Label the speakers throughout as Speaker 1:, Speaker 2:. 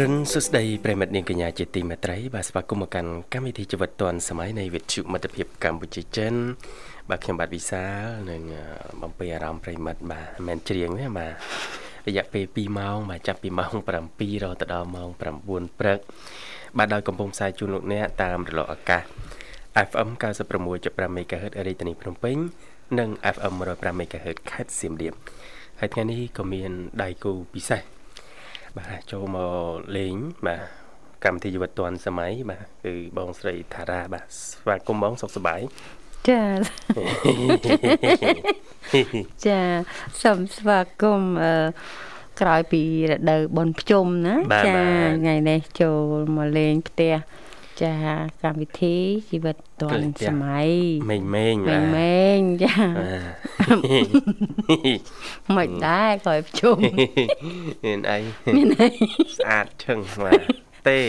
Speaker 1: រិនសុស្ដីប្រិមិត្តនាងកញ្ញាជាទីមេត្រីបាទស្វាគមន៍មកកាន់កម្មវិធីជីវិតឌွန်សម័យនៃវិទ្យុមិត្តភាពកម្ពុជាចិនបាទខ្ញុំបាទវិសាលនឹងបំពេញអារម្មណ៍ប្រិមិត្តបាទមិនមែនច្រៀងទេបាទរយៈពេល2ម៉ោងបាទចាប់ពីម៉ោង7រហូតដល់ម៉ោង9ព្រឹកបាទដោយកំពុងផ្សាយជូនលោកអ្នកតាមរលកអាកាស FM 96.5 MHz រាជធានីភ្នំពេញ និង FM 105 MHz ខេត្តសៀមរាបហើយថ្ងៃនេះក៏មានដៃគូពិសេស បាទចូលមកលេងបាទកម្មវិធីជីវិតឌွန်សម័យបាទគឺបងស្រីថារាបាទស្វាគមន៍បងសុខសប្បាយ
Speaker 2: ចាចាសូមស្វាគមន៍អឺក្រោយពីរដូវបុណ្យភ្ជុំណា
Speaker 1: ចា
Speaker 2: ថ្ងៃនេះចូលមកលេងផ្ទះ ចាកម្មវិធីជីវិតឌွန်សម័យ
Speaker 1: មេងមេង
Speaker 2: មេងមេងចាមិនដែរក្រោយភ្ជុំ
Speaker 1: មានអី
Speaker 2: មានអី
Speaker 1: ស្អាតឈឹងបាទទេ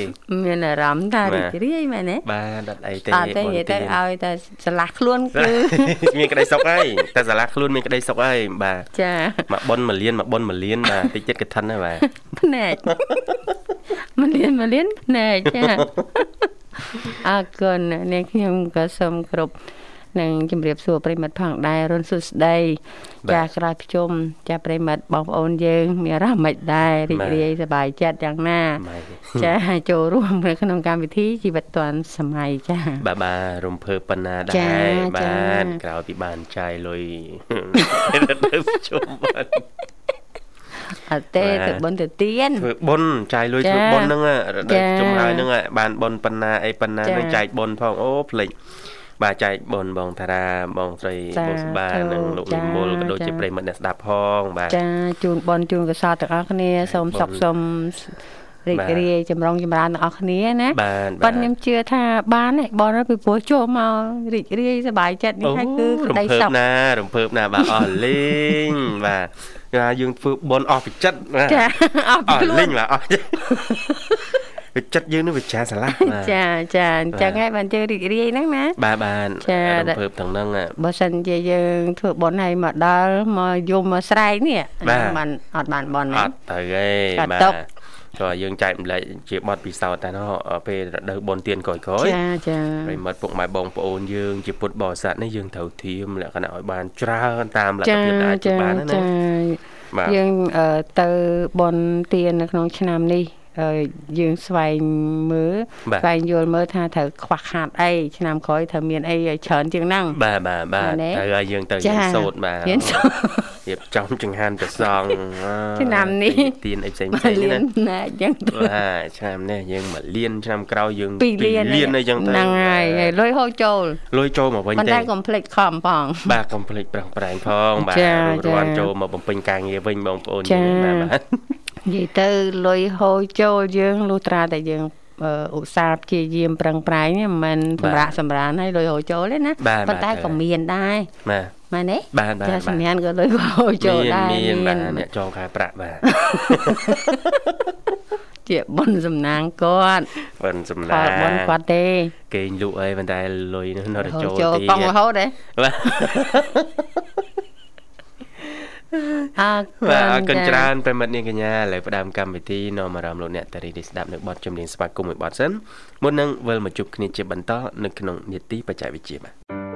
Speaker 2: មានអារម្មណ៍ថារីករាយមែនទេ
Speaker 1: បាទអត់អីទេ
Speaker 2: អត់ទេនិយាយទៅឲ្យតែឆ្លាស់ខ្លួនគឺ
Speaker 1: មានក្តីសុខហើយតែឆ្លាស់ខ្លួនមានក្តីសុខហើយបាទ
Speaker 2: ចា
Speaker 1: មកប៉ុនមួយលានមកប៉ុនមួយលានបាទតិចចិត្តកឋិនហើយបាទ
Speaker 2: ភ្នែកមួយលានមួយលានភ្នែកចា អរគុណអ្នកខ្ញុំក៏សូមគ្រប់និងជម្រាបសួរប្រិមិត្តផងដែររុនសុស្ដីចាក្រោយប្រជុំចាប្រិមិត្តបងប្អូនយើងមានអារម្មណ៍មិនដែររីករាយសប្បាយចិត្តយ៉ាងណាចាចូលរួមនៅក្នុងកម្មវិធីជីវិតឌွန်សម័យចា
Speaker 1: បាទបាទរំភើបប៉ុណ្ណាដែរបាទក្រោយពីបានចាយលុយទៅប្រជុំបាទ
Speaker 2: អត់ទេធ្វើបុណ្យទៅទៀន
Speaker 1: ធ្វើបុណ្យចាយលុយធ្វើបុណ្យហ្នឹងរដូវជុំហើយហ្នឹងបានបុណ្យប៉ុណ្ណាអីប៉ុណ្ណានឹងចែកបុណ្យផងអូភ្លេចបាទចែកបុណ្យបងតារាបងស្រីបុស្បានិងលោកនិមលក៏ដូចជាប្រិមត្តអ្នកស្ដាប់ផងបាទ
Speaker 2: ចាជូនបុណ្យជូនកសលទាំងអស់គ្នាសូមសុខសូមរីករាយចម្រុងចម្រើនទាំងអស់គ្នាណា
Speaker 1: ប៉ុ
Speaker 2: ន្តែខ្ញុំជឿថាបានទេបងពីព្រោះចូលមករីករាយសប្បាយចិត្តនេះហើយគឺក្តីសុខ
Speaker 1: ណារំភើបណាបាទអស់លេងបាទ ថាយើងធ្វើបុណ្យអស់ពីចិត្ត
Speaker 2: បាទចាអស់ពីខ្លួន
Speaker 1: លេងបាទអស់វាចិត្តយើងនឹងវាចាស្រឡះ
Speaker 2: ចាចាអញ្ចឹងហើយបានយើងរីករាយហ្នឹងណា
Speaker 1: បាទបានរំភើបទាំងហ្នឹង
Speaker 2: បើសិនជាយើងធ្វើបុណ្យឲ្យមកដល់មកយំមកស្រែកនេះបានអត់បានបុណ្យ
Speaker 1: អត់ទៅទេបាទ ក៏យើងចែកម្លែកជាបទពិសោធន៍តែនោះពេលរដូវបុណ្យទានក្រោយក្រោយ
Speaker 2: ចាចា
Speaker 1: ប្រិមិត្តពុកម៉ែបងប្អូនយើងជាពុទ្ធបរិស័ទនេះយើងត្រូវធៀមលក្ខណៈឲ្យបានច្រើនតាមលទ្ធភាពដែលអាចបានណា
Speaker 2: យើងទៅបុណ្យទាននៅក្នុងឆ្នាំនេះ យើងស្វែងមើលស្វែងយល់មើលថាត្រូវខ្វះខាតអីឆ្នាំក្រោយត្រូវមានអីច្រើនជាងហ្នឹង
Speaker 1: បាទបាទបាទត្រូវឲ្យយើងទៅរៀនសូត្របាទរៀនសូត្ររៀបចំចង្ហាន់ប្រសង
Speaker 2: ឆ្នាំនេះ
Speaker 1: ទៀនអីផ្សេងផ្សេង
Speaker 2: ណាណាអញ្ចឹង
Speaker 1: បាទឆ្នាំនេះយើងមកលៀនឆ្នាំក្រោយយើង
Speaker 2: 2លាន
Speaker 1: លានអីចឹងទៅ
Speaker 2: ហ្នឹងហើយហើយលុយហូរចូល
Speaker 1: លុយចូលមកវិញទេប៉ុ
Speaker 2: ន្តែកុំភ្លេចខំផង
Speaker 1: បាទកុំភ្លេចប្រឹងប្រែងផងបាទរាន់ចូលមកបំពេញការងារវិញបងប្អូនយើងបាទបាទ
Speaker 2: និយាយទៅលុយហូរចូលយើងលុះត្រាតែយើងឧស្សាហ៍ព្យាយាមប្រឹងប្រែងមិនមែនសម្រាប់សម្រានឲ្យលុយហូរចូលទេណាប៉ុន្តែក៏មានដែរ
Speaker 1: បាទ
Speaker 2: មែនទេ
Speaker 1: បាទបាទ
Speaker 2: ចាសម្ញានក៏លុយហូរចូលដែរ
Speaker 1: មានបាទអ្នកចងខែប្រាក់បាទ
Speaker 2: ជាបុណ្យសំណាងគាត់
Speaker 1: បុណ្យសំណាង
Speaker 2: បុណ្យគាត់ទេ
Speaker 1: គេងលក់អីប៉ុន្តែលុយនោះនៅចូល
Speaker 2: ទៀតចូលកង់រហូតទេ
Speaker 1: បាទ
Speaker 2: អរគុណបាទ
Speaker 1: អរគុណច្រើនប្រិមិត្តនាងកញ្ញាឥឡូវផ្ដើមកម្មវិធីនាំអារម្មណ៍លោកអ្នកតារីនេះស្ដាប់នៅបទចម្រៀងស្វាគមន៍មួយបទសិនមុននឹងវិលមកជួបគ្នាជាបន្តនៅក្នុងនេតិបច្ចេកវិទ្យាបាទ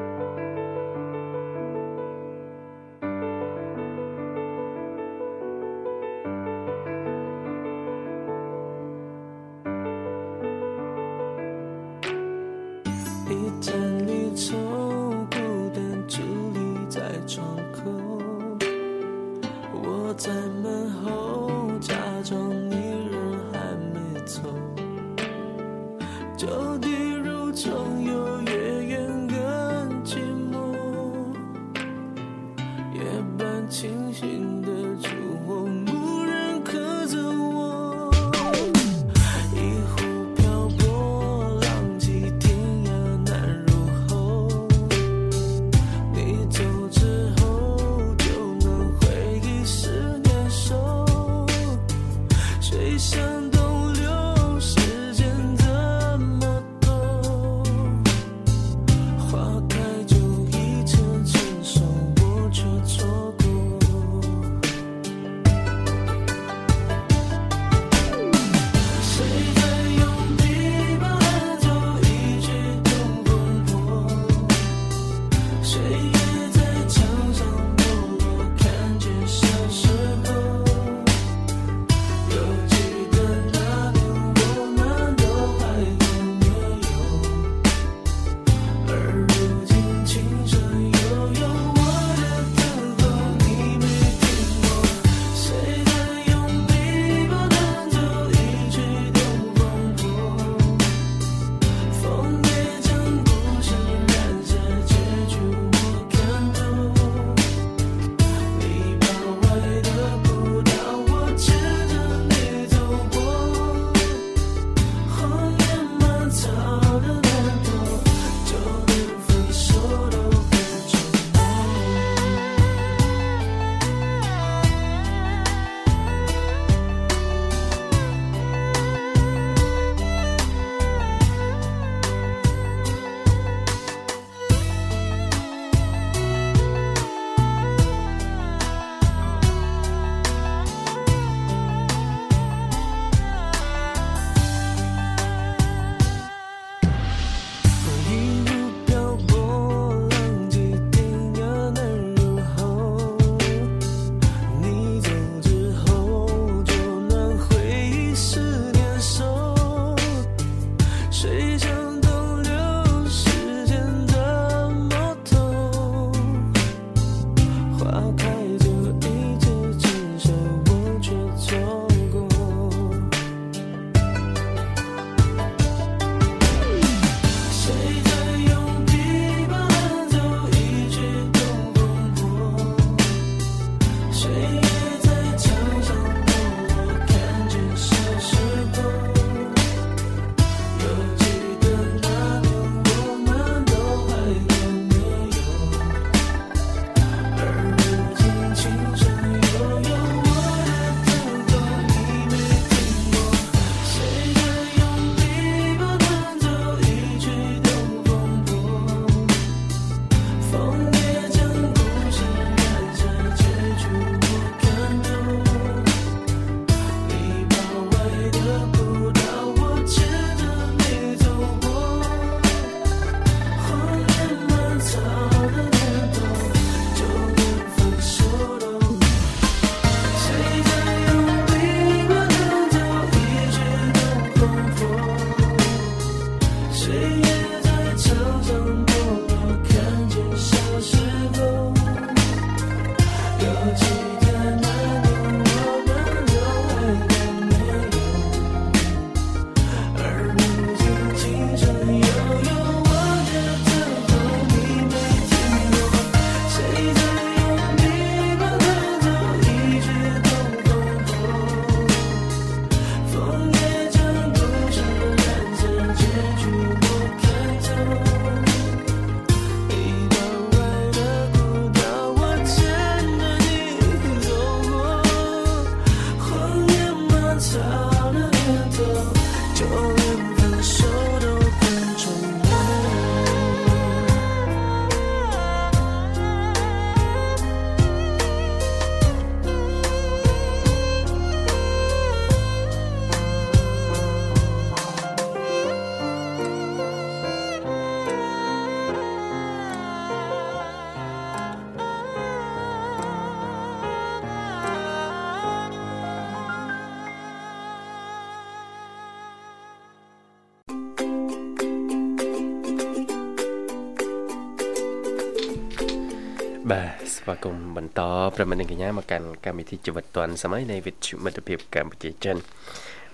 Speaker 1: ស្វាគមន៍បន្តប្រិមត្តនិងកញ្ញាមកកាន់កម្មវិធីជីវិតឌွန်សម័យនៃវិទ្យុមិត្តភាពកម្ពុជាចិន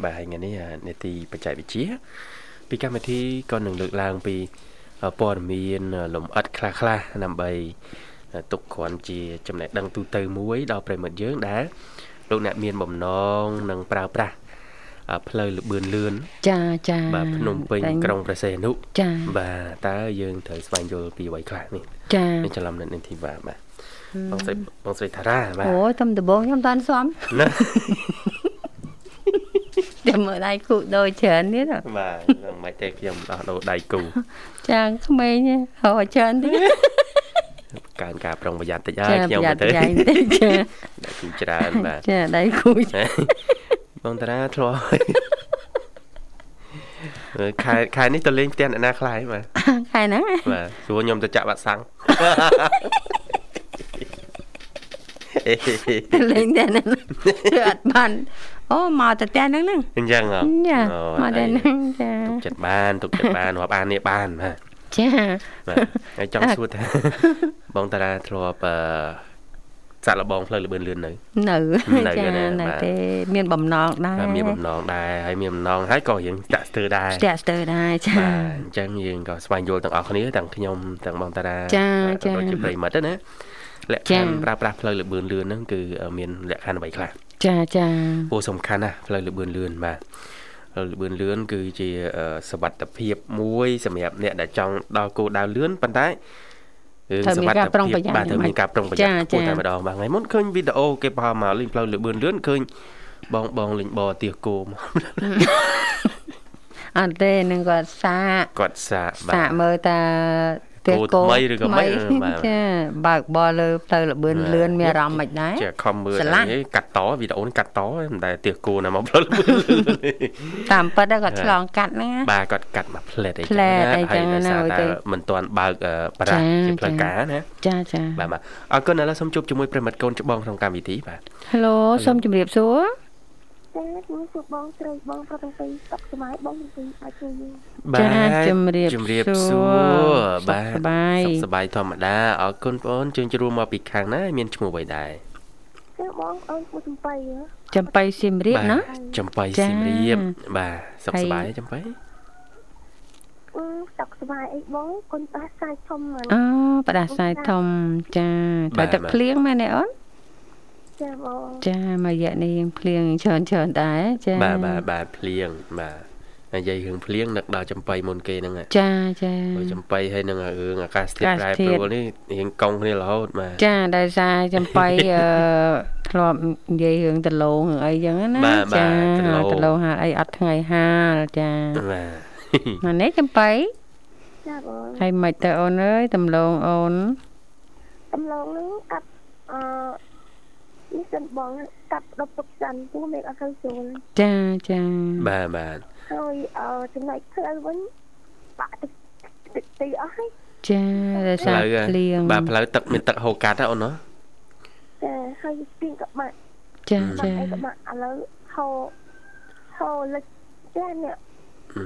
Speaker 1: បាទហើយថ្ងៃនេះអានេតិបច្ចេកវិទ្យាពីកម្មវិធីក៏នឹងលើកឡើងពីព័ត៌មានលំអិតខ្លះខ្លះៗដើម្បីទុកគ្រាន់ជាចំណេះដឹងទូទៅមួយដល់ប្រិមត្តយើងដែលលោកអ្នកមានបំណងនឹងប្រើប្រាស់ ផ្លូវលបឿនលឿន
Speaker 2: ចាចា
Speaker 1: បាទភ្នំពេញ
Speaker 2: តែ
Speaker 1: ក្រុងព្រះសីហនុ
Speaker 2: ចា
Speaker 1: បាទតើយើងត្រូវស្វែងយល់ពីអ្វីខ្លះនេះ
Speaker 2: ចា
Speaker 1: នេះច្រឡំនៅនឹងធីវ៉ាបាទបងស្រីបងស្រីថារ៉ាបាទ
Speaker 2: អូយតំដបងខ្ញុំតាន់ស្ម
Speaker 1: ណា
Speaker 2: តែមើលដៃគូដូចច្រើនទៀតហ៎
Speaker 1: បាទនឹងមិនទេខ្ញុំដោះដូរដៃគូ
Speaker 2: ចាក្មេងហៅច្រើនទៀត
Speaker 1: កើនការប្រុងប្រយ័ត្នតិចហើយ
Speaker 2: ចា
Speaker 1: ខ្ញុំ
Speaker 2: ប្រយ័
Speaker 1: ទៅ
Speaker 2: ត្នប្រយ័ត្នតិចចា
Speaker 1: ដៃគូច្រើនបាទ
Speaker 2: ចាដៃគូ
Speaker 1: បងតារាធ្លាប់អឺខែខែនេះទៅលេងផ្ទះអ្នកណាខ្លះហើយបាទ
Speaker 2: ខែហ្នឹង
Speaker 1: បាទសួរខ្ញុំទៅចាក់បាត់សាំងអេ
Speaker 2: លេងតែហ្នឹងគឺអត់បានអូមកទៅផ្ទះហ្នឹងហ្នឹង
Speaker 1: អញ្ចឹងហ៎
Speaker 2: ចា
Speaker 1: អូ
Speaker 2: មកតែ
Speaker 1: អី
Speaker 2: ហ្នឹងចា
Speaker 1: ទុកចិត្តបានទុកចិត្តបានរាប់អាននេះបានបាទ
Speaker 2: ចា
Speaker 1: បាទហើយចង់សួរថាបងតារាធ្លាប់អឺ សាក់លបងផ្លូវលបឿនលឿននៅ
Speaker 2: នៅ
Speaker 1: នៅ
Speaker 2: ចា
Speaker 1: ណា
Speaker 2: នៅ
Speaker 1: បាទ
Speaker 2: ទេមានបំណងដែរ
Speaker 1: បាទមានបំណងដែរហើយមានបំណងហើយក៏យើងតាក់ស្ទើរដែរ
Speaker 2: ស្ទាក់ស្ទើរដែរចា
Speaker 1: បាទអញ្ចឹងយើងក៏ស្វែងយល់ទាំងអស់គ្នាទាំងខ្ញុំទាំងបងតារា
Speaker 2: ចា
Speaker 1: បាទ
Speaker 2: ចា
Speaker 1: ដូចជាប្រិមត្តណាលក្ខខណ្ឌ
Speaker 2: ចា
Speaker 1: ប្រើប្រាស់ផ្លូវលបឿនលឿនហ្នឹងគឺមានលក្ខខណ្ឌអ្វីខ្លះ
Speaker 2: ចាចា
Speaker 1: ពោលសំខាន់ណាស់ផ្លូវលបឿនលឿនបាទផ្លូវលបឿនលឿនគឺជាអឺសវត្ថភាពមួយសម្រាប់អ្នកដែលចង់ដល់គោលដៅលឿនប៉ុន្តែ គឺ
Speaker 2: ត្រូវមានការប្រុងប្រយ័ត្ន
Speaker 1: បាទត្រូវមានការប្រុងប្រយ័ត្ន
Speaker 2: ចា
Speaker 1: ខ្ពស់
Speaker 2: ចា
Speaker 1: តែម្ដងបាទថ្ងៃមុនឃើញវីដេអូគេបោះមកលេងផ្លូវលបឿនលឿនឃើញបងបងលេងបរទៀសគោមក
Speaker 2: អត់ទេនឹងគាត់សាក
Speaker 1: គាត់សាកបា
Speaker 2: សាក
Speaker 1: ទ
Speaker 2: មើលតា ទេ
Speaker 1: គោថ្មីឬក៏មិនបាទ
Speaker 2: ចាបើកបរលើផ្លូវលបឿនលឿនមានអារម្មណ៍មិនដែរ
Speaker 1: ជាខំមើល
Speaker 2: ស្រឡះ
Speaker 1: អីកាត់តវីដេអូនេះកាត់តមិនដែលទៀសគោណាមកផ្លូវលបឿនលឿនទេ
Speaker 2: តាមពិតហ្នឹងគាត់ឆ្លងកាត់ហ្នឹងណា
Speaker 1: បាទគាត់កាត់មកផ្លែតអី
Speaker 2: ផ្លែតអីចឹង
Speaker 1: ហើយដោយសារ
Speaker 2: ណា
Speaker 1: តែ
Speaker 2: ទៅ
Speaker 1: មិនទាន់បើកអឺប្រាក់
Speaker 2: ចា
Speaker 1: ជាផ្លូវ
Speaker 2: ចា
Speaker 1: ការណា
Speaker 2: ចាចា
Speaker 1: បាទបាទអរគុណឥឡូវសូមជួបជាមួយប្រិមិត្តកូនច្បងក្នុងកម្មវិធីបាទ
Speaker 2: ហេឡូសូមជម្រាបសួរ
Speaker 3: ចាខ្ញុំជួបបងស្រីបងប្រុសទាំងពីរសុខសប្បាយបងទាំងពីរអាចជួយយើង
Speaker 2: ចាជំរាប
Speaker 1: ជំរាប
Speaker 2: សួ
Speaker 1: សួ
Speaker 2: រ
Speaker 1: រ
Speaker 2: សុខ
Speaker 1: បាទ
Speaker 2: សប្បាយ
Speaker 1: សុខសប្បាយធម្មតាអរគុណបងអូនជើងជ្រួមកពីខាងណាមានឈ្មោះអ្វីដែរ
Speaker 3: ចាបងអូនមួយសំបីហ៎
Speaker 2: ចំបៃសៀមរាបណា
Speaker 1: ចំបៃ
Speaker 2: ចា
Speaker 1: សៀមរាបបាទសុខ
Speaker 2: ហើយ
Speaker 1: សប្បាយចំបៃ
Speaker 3: អឺសុខសប្បាយអីបងគុណតាសាយធំហ្នឹង
Speaker 2: អូផ្ដាសាយធំចាត្រូវទឹកភ្លៀងមែនទេអូន
Speaker 3: ចាបង
Speaker 2: ចាមួយរយៈនេះយើងភ្លៀងច្រើនច្រើនដែរចា
Speaker 1: បាទបាទបាទភ្លៀងបាទនិយាយរឿងភ្លៀងនឹកដល់ចំបៃមុនគេហ្នឹងហ่ะ
Speaker 2: ចាចា
Speaker 1: ព្រោះចំបៃហើយនឹងរឿងអាកាសធាតុ
Speaker 2: អាកាស
Speaker 1: ប្រែ
Speaker 2: ធាតុ
Speaker 1: ប្រួលនេះរៀងកង់គ្នារហូតបាទ
Speaker 2: ចាដោយសារចំបៃអឺធ្លាប់និយាយរឿងដលងរឿងអីចឹងណា
Speaker 1: បាទបាទ
Speaker 2: ចា
Speaker 1: ដលង
Speaker 2: ដលងហាលអីអត់ថ្ងៃហាលចា
Speaker 1: បាទ
Speaker 2: មកនេះចំបៃ
Speaker 3: ចាបង
Speaker 2: ហើយមិនទៅអូនអើយដំឡងអូន
Speaker 3: អំឡងហ្នឹងកាប់អឺ នេះសិនបងកាប់ដប់ទុកសិនពូមិនអត់ទៅចូល
Speaker 2: ចាចា
Speaker 1: បាទបាទ
Speaker 3: ហើយអឺចំណុចផ្លូវវិញបាក់ទឹកទឹកទីអស់ហើយ
Speaker 2: ចាដោយ
Speaker 1: ផ្សា
Speaker 2: រ
Speaker 1: លូវ
Speaker 2: ភ្លៀង
Speaker 1: បាទផ្លូវទឹកមានទឹកហូរកាត់ណាអូនណា
Speaker 3: ចាហើយស្ទៀងក៏បាក់
Speaker 2: ចា
Speaker 3: បា
Speaker 2: ចា
Speaker 3: ក់អីក៏បាក់ឥឡូវហូរហូរលិចចានេះ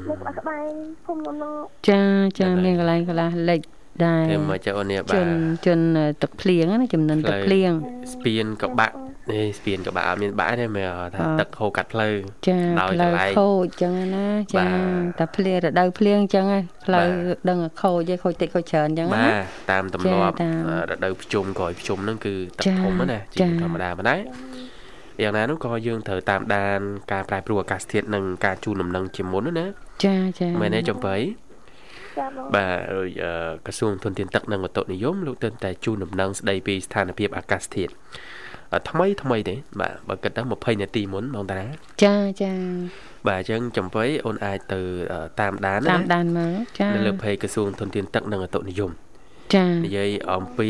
Speaker 3: នៅក្បែរក្បែរភូមិនោះ
Speaker 2: ចាចាមានកន្លែងកន្លះលិច ដែរ
Speaker 1: តែមកចុះអូននេះ
Speaker 2: ជ
Speaker 1: បាទ
Speaker 2: ន់ជន់ទឹកភ្លៀងណាចំនួនទឹកភ្លៀង
Speaker 1: ស្ពានក៏បាក់នេះស្ពានក៏បាក់អត់មានបាក់ទេមើលថា
Speaker 2: អត់
Speaker 1: ទឹកហូរកាត់ផ្លូវ
Speaker 2: ចា
Speaker 1: ដោយ
Speaker 2: ផ្លូវ
Speaker 1: កន្លែង
Speaker 2: ខូចចឹងណាចា
Speaker 1: បាទ
Speaker 2: តែភ្លៀងរដូវភ្លៀងចឹងហ៎ផ្លូវ
Speaker 1: បាទ
Speaker 2: ដឹងតែខូចឯងខូចតិចខូចច្រើនចឹង
Speaker 1: បា
Speaker 2: ណា
Speaker 1: ទតាមទម្លាប់
Speaker 2: ចាតាម
Speaker 1: អឺរដូវភ្ជុំក្រោយភ្ជុំហ្នឹងគឺទឹក
Speaker 2: ចា
Speaker 1: ធំហ្នឹងណាជា
Speaker 2: ចា
Speaker 1: ធម្មតាប៉ុន្តែយ៉ាងណានោះក៏យើងត្រូវតាមដានការប្រែប្រួលអាកាសធាតុនិងការជូនដំណឹងជាមុនណាណា
Speaker 2: ចាចា
Speaker 1: មែនទេចំបៃ
Speaker 3: ចា បង
Speaker 1: បាទដោយអឺក្រសួងធនធានទឹកនិងវត្ថុនិយមលោកទើបតែជូនដំណឹងស្ដីពីស្ថានភាពអាកាសធាតុអឺថ្មីថ្មីទេបាទបើគិតទៅ20នាទីមុនបងតារា
Speaker 2: ចាចា
Speaker 1: បាទអញ្ចឹងចំបៃអូនអាចទៅអឺតាមដានណា
Speaker 2: តាមដានមើលចា
Speaker 1: នៅលើ page ក្រសួងធនធានទឹកនិងវត្ថុនិយម
Speaker 2: ចា
Speaker 1: និយាយអំពី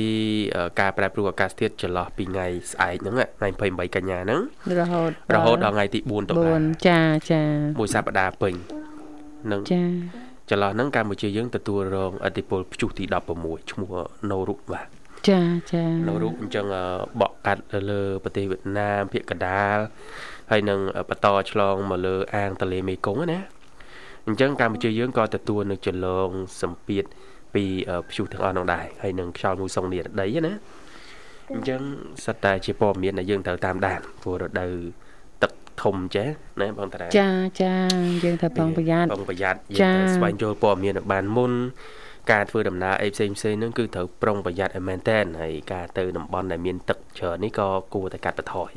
Speaker 1: អឺការប្រែប្រួលអាកាសធាតុចន្លោះពីថ្ងៃស្អែកហ្នឹងថ្ងៃ28កញ្ញាហ្នឹង
Speaker 2: រហូត
Speaker 1: រហូតដល់ថ្ងៃទី4តុលា
Speaker 2: 4ចាចា
Speaker 1: មួយសប្តាហ៍ពេញនឹង
Speaker 2: ចា
Speaker 1: ចន្លោះហ្នឹងកម្ពុជាយើងទទួលរងឥទ្ធិពលព្យុះទី16ឈ្មោះណូរុបាទ
Speaker 2: ចាចា
Speaker 1: ណូរុអញ្ចឹងអឺបក់កាត់ទៅលើប្រទេសវៀតណាមភាគកណ្ដាលហើយនឹងបន្តឆ្លងមកលើអាងទន្លេមេគង្គណាអញ្ចឹងកម្ពុជាយើងក៏ទទួលនឹងចន្លងសម្ពាធពីអឺព្យុះទាំងអស់ហ្នឹងដែរហើយនឹងខ្យល់មូសុងនិរដីណាអញ្ចឹងសិតតែជាព័ត៌មានដែលយើងត្រូវតាមដានព្រោះរដូវទឹក ធំចេះណាបងតារា
Speaker 2: ចាចាយើងត្រូវប្រុងប្រយ័ត្ន
Speaker 1: ប្រុងប្រយ័ត្នយើង
Speaker 2: ចា៎
Speaker 1: ត្រូវស្វែងយល់ព័ត៌មានឲ្យបានមុនការធ្វើដំណើរអីផ្សេងផ្សេងៗហ្នឹងគឺត្រូវប្រុងប្រយ័ត្នឲ្យមែនតែនហើយការទៅតំបន់ដែលមានទឹកច្រើននេះក៏គួរតែកាត់បន្ថយ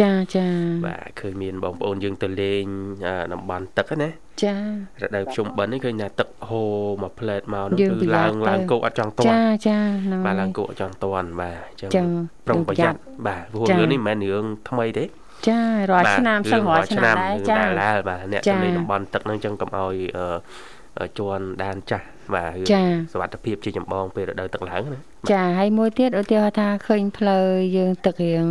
Speaker 2: ចាចា
Speaker 1: បាទឃើញមានបងប្អូនយើងទៅលេងអឺតំបន់ទឹកហ្នឹងណា
Speaker 2: ចា
Speaker 1: រដូវភ្ជុំបិណ្ឌនេះឃើញថាទឹកហូរមកផ្លែតមកហ្នឹង
Speaker 2: យើង
Speaker 1: គឺ
Speaker 2: ប្រយ័
Speaker 1: ឡា
Speaker 2: ត្ន
Speaker 1: ងឡើង
Speaker 2: ទៅ
Speaker 1: គោកអត់ចង់ទា
Speaker 2: ចា
Speaker 1: ន់
Speaker 2: ចាហ្នឹង
Speaker 1: បាទ
Speaker 2: ហើ
Speaker 1: ឡើង
Speaker 2: យ
Speaker 1: គោកអត់ចង់ទាន់បាទអញ្ចឹង
Speaker 2: ចឹង
Speaker 1: ប្រុងប្រយ័ត្ន
Speaker 2: ប្រយ័ត្ន
Speaker 1: បាទព្រោះ
Speaker 2: ចា៎
Speaker 1: រឿងនេះមិនមែនរឿងថ្មីទេ
Speaker 2: ចារាល់
Speaker 1: បាទ
Speaker 2: ឆ្នាំសឹងរាល់ឆ្នាំដែរ
Speaker 1: រឿង
Speaker 2: ចា
Speaker 1: ដែលឡាលបាទអ្នក
Speaker 2: ចា៎
Speaker 1: ទៅលេងតំបន់ទឹកហ្នឹងអញ្ចឹងកុំឲ្យអឺអឺជន់ដានចាស់បាទរឿង
Speaker 2: ចា៎
Speaker 1: សុវត្ថិភាពជាចម្បងពេលរដូវទឹកឡើងណា
Speaker 2: ចាហើយមួយទៀតឧទាហរណ៍ថាឃើញផ្លូវយើងទឹករៀង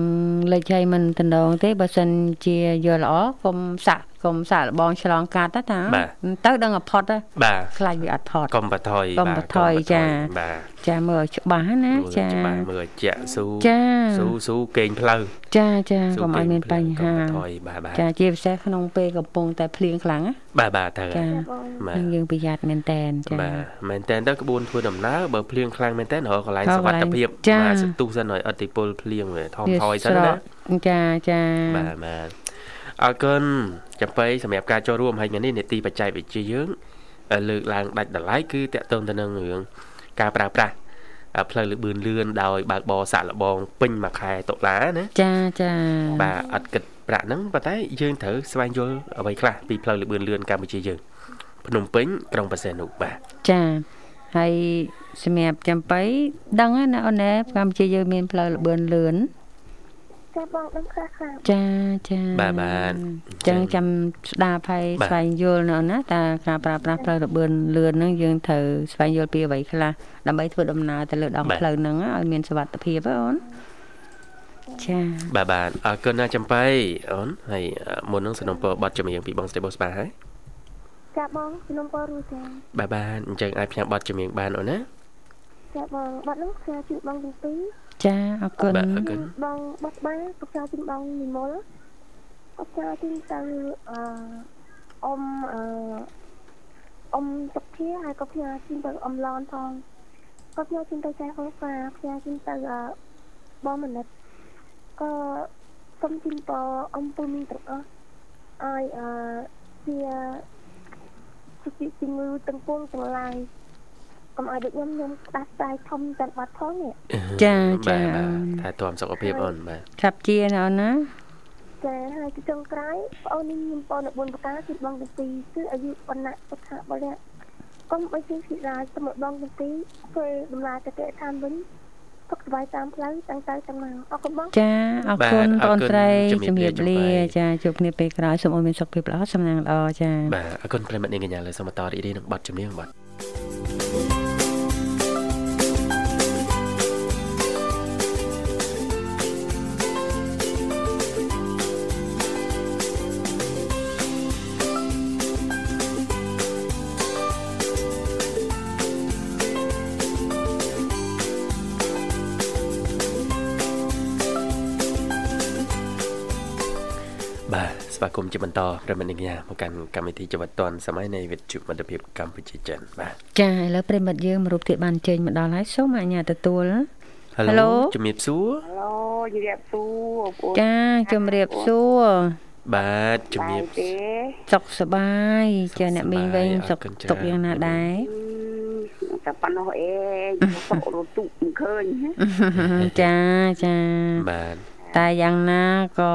Speaker 2: លិចហើយមិនតំណងទេបើសិនជាយល់ល្អកុំសាក់ កុំសាក់លបងឆ្លងកាត់ណាតា
Speaker 1: បាទ
Speaker 2: ទៅដឹងតែផុតទៅ
Speaker 1: បាទ
Speaker 2: ខ្លាចវាអត់ផុត
Speaker 1: កុំបថយ
Speaker 2: កុំបន្ថយចា
Speaker 1: បាទ
Speaker 2: ចាមើលឲ្យច្បាស់ណា
Speaker 1: មើល
Speaker 2: ចា
Speaker 1: ច្បាស់មើលជាក់ស៊ូ
Speaker 2: ចា
Speaker 1: ស៊ូស៊ូកេងផ្លូវ
Speaker 2: ចាចា
Speaker 1: ស៊ូ
Speaker 2: កុំឲ្យមានបញ្ហា
Speaker 1: កុំបន្ថយបាទបាទ
Speaker 2: ចាជាពិសេសក្នុងពេលកំពុងតែភ្លៀងខ្លាំងណា
Speaker 1: បាទបាទតើ
Speaker 2: ចា
Speaker 3: ចាបង
Speaker 1: បាទ
Speaker 2: នឹងយើងប្រយ័ត្នមែនតែនចា
Speaker 1: បាទមែនតើទៅក្បួនធ្វើដំណើរបើភ្លៀងខ្លាំងមែនតើរកកន្លែង
Speaker 2: រក
Speaker 1: សុវត្ថិភាព
Speaker 2: ចា៎
Speaker 1: បាទសន្ទុះសិនឲ្យអតិពលភ្លៀងវាថមថយសិន
Speaker 2: ស្រ
Speaker 1: ណា
Speaker 2: កចាចា
Speaker 1: បាទបាទ អរគុណចំបៃសម្រាប់ការចូលរួមហើយថ្ងៃនេះនេតិបច្ចេកវិទ្យាយើងលើកឡើងដាច់តម្លៃគឺតកតងទៅនឹងរឿងការប្រើប្រាស់ផ្លូវលឿនលឿនដោយបើកបរសាក់លបងពេញមួយខែតុលាណា
Speaker 2: ចាចា
Speaker 1: បាទអត់គិតប្រាក់ហ្នឹងប៉ុន្តែយើងត្រូវស្វែងយល់អ្វីខ្លះពីផ្លូវលឿនលឿនកម្ពុជាយើងភ្នំពេញក្រុងបរសេនុបាទ
Speaker 2: ចាហើយសម្រាប់ចំបៃដឹងហើយណាអូនណាកម្ពុជាយើងមានផ្លូវលបឿនលឿន
Speaker 3: ចាបងដឹងខ្លះខ្លះ
Speaker 2: ចាចា
Speaker 1: បាទបាទ
Speaker 2: ចឹងចាំស្ដាប់ហើយ
Speaker 1: បាទ
Speaker 2: ស្វែងយល់ណាអូនណាតើការប្រើប្រាស់ផ្លូវលបឿនលឿនហ្នឹងយើងត្រូវស្វែងយល់ពីអ្វីខ្លះដើម្បីធ្វើដំណើរទៅលើដង
Speaker 1: បាទ
Speaker 2: ផ្លូវហ្នឹងឲ្យមានសុវត្ថិភាពហ៎អូនចា
Speaker 1: បាទបាទអរគុណណាស់ចំបៃអូនហើយអឺមុននឹងสนុំពរប័ណ្ណចម្រៀងពីបងស្រីបូស្បាហើយ
Speaker 3: ចាបងខ្ញុំបងរួចចា
Speaker 1: បាទបាទអញ្ចឹងអាចផ្ញើប័ណ្ណចម្រៀងបានអូនណា
Speaker 3: ចាបងបាត់នោះផ្សាយជូនបងទាំងពីរ
Speaker 2: ចាអរគុណ
Speaker 1: បាទអរគុណ
Speaker 3: បងបាត់បានផ្សាយជូនបងនិមលគាត់ផ្ញើជូនទៅអឺអ៊ំអឺអ៊ំសុខាហើយក៏ផ្ញើជូនទៅអ៊ំឡនផងក៏ផ្ញើជូនទៅចែកអូកាផ្ញើជូនទៅអឺបងមនិតក៏សូមជូនពរអ៊ំពូមីងទាំងអស់ឲ្យអឺជាសុខជំងឺទាំងពួងទាំងឡាយ កុំឲ្យដូចខ្ញុំខ្ញុំដាស់ស្រាយធំតែបាត់ផងនេះ
Speaker 2: ចាចា
Speaker 1: បាទបាទថែទាំសុខភាពអូនបាទ
Speaker 2: ចាប់ជាណាអូនណា
Speaker 3: ចាហើយទីចុងក្រោយបងអូននេះខ្ញុំបងនៅ4ប្រការគឺបងទាំងពីរគឺអាយុវណ្ណៈសុខៈបរិយកុំបីជាសិរាទៅមកបងទាំងពីរធ្វើដំណើរទៅគេតាមវិញទុកស្បាយតាមផ្លូវតាំងទៅតាំងមកអរគុណបង
Speaker 2: ចាអរគុណបងស្រីជំរាបលាចាជួបគ្នាពេលក្រោយសូមអរមានសុខភាពល្អសំណាងល្អចា
Speaker 1: បាទអរគុណប្រិមត្តនាងកញ្ញាលើសូមបន្តរីករាយនឹងបទចម្រៀងបាទបាទ ជាបន្តប្រិមត្តនាងកញ្ញាមកកាន់កម្មវិធីជីវិតឌွန်សម័យនៃវិទ្យុមិត្តភាពកម្ពុជាចិនបាទ
Speaker 2: ចាឥឡូវប្រិមិត្តយើងមករូបធាតុបានចេញមកដល់ហើយសូមអនុញ្ញាតទទួល
Speaker 1: Hello ជំរាបសួរ
Speaker 4: ឡូជំរាបសួរបងប្អូន
Speaker 2: ចាជំរាបសួរ
Speaker 1: បាទជំរាប
Speaker 4: ទេ
Speaker 2: សុខសប្បាយចាអ្នកមីងវិញ
Speaker 1: សុ
Speaker 2: សុ
Speaker 1: ខ
Speaker 2: ខ
Speaker 1: សប្បាយអរគុណច្រើន
Speaker 2: ទុកយ៉ាងណាដែរ
Speaker 4: តែប៉ុណ្ណោះអេសុខរទុមិនឃើញ
Speaker 2: ចាចា
Speaker 1: បាទ
Speaker 2: តែយ៉ាងណាក៏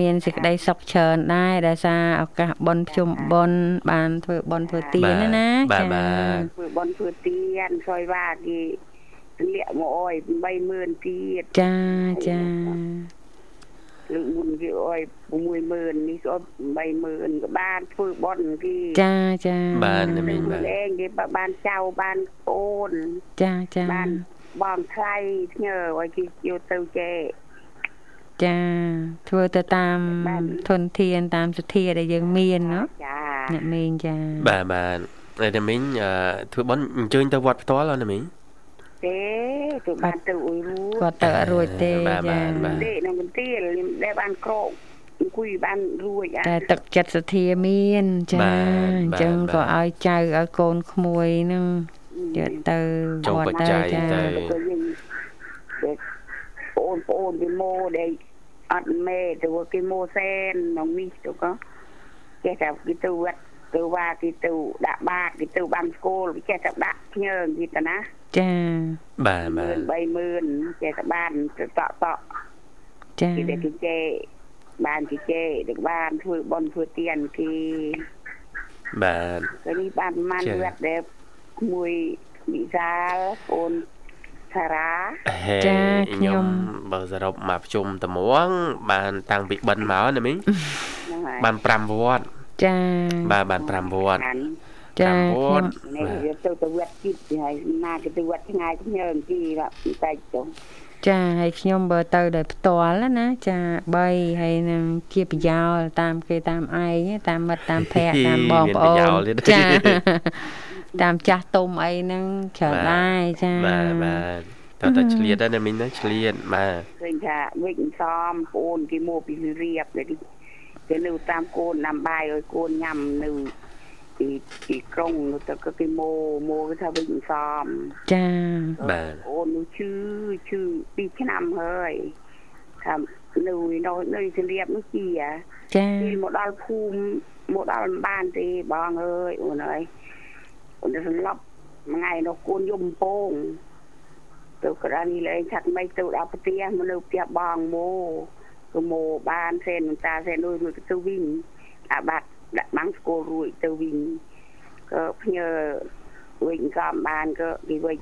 Speaker 2: មានសេចក្តីសុខច្រើនដែរដោយសារឱកាសបន់ភ្ជុំបន់បានធ្វើបន់ធ្វើទានណាណា
Speaker 1: បាទបាទ
Speaker 4: ធ្វើបនធ្វើទៀនសយវ៉ាគេទម្លាក់មកអើយ30000ទៀត
Speaker 2: ចាចា
Speaker 4: លើកមុនគេអើយ60000នេះស្អប់30000ក៏បានធ្វើបនគេ
Speaker 2: ចាចា
Speaker 1: បាទអ្នកមីងបាទ
Speaker 4: លេងគេបានចៅបានអូន
Speaker 2: ចាចា
Speaker 4: បានបងថ្លៃធ្ញើឲ្យគេយកទៅចែក
Speaker 2: ចាធ្វើទៅតាមធនធានតាមសធាដែលយើងមានណា
Speaker 4: ចា
Speaker 2: អ្នកមីងចា
Speaker 1: បាទបាទហើយអ្នកមីងធ្វើបន់អញ្ជើញទៅវត្តផ្ទាល់អត់អ្នកមីង
Speaker 4: ទេគឺបានទៅអ៊ុយរួច
Speaker 2: គាត់ទៅរួចទេចា
Speaker 1: ទេ
Speaker 4: នៅមន្ទីរខ្ញុំដែលបានក្រកអង្គុយបានរួច
Speaker 2: តែទឹកចិត្តសធាមានចាអញ្ចឹងក៏ឲ្យចៅឲ្យកូនក្មួយនឹងយកទៅវត្ត
Speaker 1: ទៅចាទៅ
Speaker 4: យើង បងប្អូនពីម៉ូដែលអត់មេទៅគេម៉ូសែនក្នុងនេះទៅក៏ចេះតែគេទៅវត្តទៅវ៉ាគេទៅដាក់បាតគេទៅបានស្គូលគេចេះតែដាក់ភ្ញើគេទៅណា
Speaker 2: ចា
Speaker 1: បាទបាទ
Speaker 4: 30000ចេះតែបានទៅតក់តក់
Speaker 2: ចា
Speaker 4: គេដែលគេចេបានគេចេទៅបានធ្វើបន់ធ្វើទៀនគេ
Speaker 1: បាទ
Speaker 4: ទៅនេះបានប្រមាណ
Speaker 1: ចា៎
Speaker 4: វត្តដែលមួយវិសាលអូន សារា
Speaker 1: ហេ
Speaker 2: ចាខ្ញុំ
Speaker 1: ខ្ញុំបើសរុបមកប្រជុំតម្រងបានតាំងពីបិណ្ឌមកណាមីង
Speaker 4: ហ្នឹងហើយ
Speaker 1: បាន5វត្ត
Speaker 2: ចា
Speaker 1: បាទបាន5វត្ត
Speaker 4: បាន
Speaker 2: ចា
Speaker 1: 5វ
Speaker 2: ខ្ញុំ
Speaker 1: ត្ត
Speaker 4: នេះ
Speaker 1: បាទ
Speaker 4: វាទៅទៅវត្តជីកហើយណាគេទៅវត្តឆ្ងាយខ្ញុំទីបាទតែទៅ
Speaker 2: ចាហើយខ្ញុំបើទៅដោយផ្ទាល់ណាចា3ហើយនឹងជាប្រយោលតាមគេតាមឯងតាមមិត្តតាមភ័ក្រតាមបងប្អូ
Speaker 1: មានប្រយោ
Speaker 2: ន
Speaker 1: លទៀត
Speaker 2: ចា តាមចាស់ទុំអីហ្នឹងច្រើនដែរចា
Speaker 1: បាទបាទតើតើឆ្លៀតដែរណាមីងណាឆ្លៀតបាទ
Speaker 4: ឃើញថាវិញសំប្អូនគេមកពីរៀបនេះគេនៅតាមកូនដាំបាយឲ្យកូនញ៉ាំនៅពីពីក្រុងទៅក៏គេមកមកគេថាវិញសំ
Speaker 2: ចា
Speaker 1: បាទ
Speaker 4: អូននោះឈឺឈឺ2ឆ្នាំហើយថានៅនៅនៅជំរាបនោះជា
Speaker 2: ចា
Speaker 4: គេមកដល់ភូមិមកដល់បានទេបងអើយអូនអើយ អូនសម្លាប់មួយថ្ងៃនោះកូនយំពងទៅក្រៅនេះលេងឆាត់មិនទៅដល់ផ្ទះមកនៅផ្ទះបងមកក៏មកបានសេនមិនតាសេនដូចមួយទៅវិញអាបាត់ដាក់បាំងស្គលរួចទៅវិញក៏ផ្ញើវិញកំបានក៏គេវិញ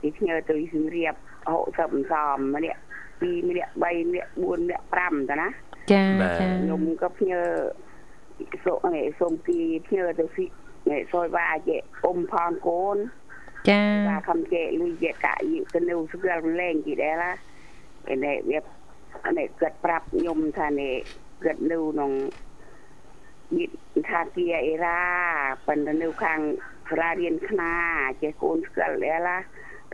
Speaker 4: គេផ្ញើទៅសរៀប60សំម្នាក់2ម្នាក់3ម្នាក់4ម្នាក់5តាណា
Speaker 2: ចា
Speaker 1: បាទ
Speaker 2: ចា
Speaker 4: ខ្ញុំក៏ផ្ញើសូមសូមពីផ្ញើទៅ nghệ soi
Speaker 2: ba
Speaker 4: dễ ôm phong côn cha và không dễ lui dễ cả dịu cân yêu sức ra lên gì đấy là cái này việc cái này cật prap nhom thà này cật lưu nòng bị thà kia ra phần lưu khang ra điên khna chế côn sức ra đấy là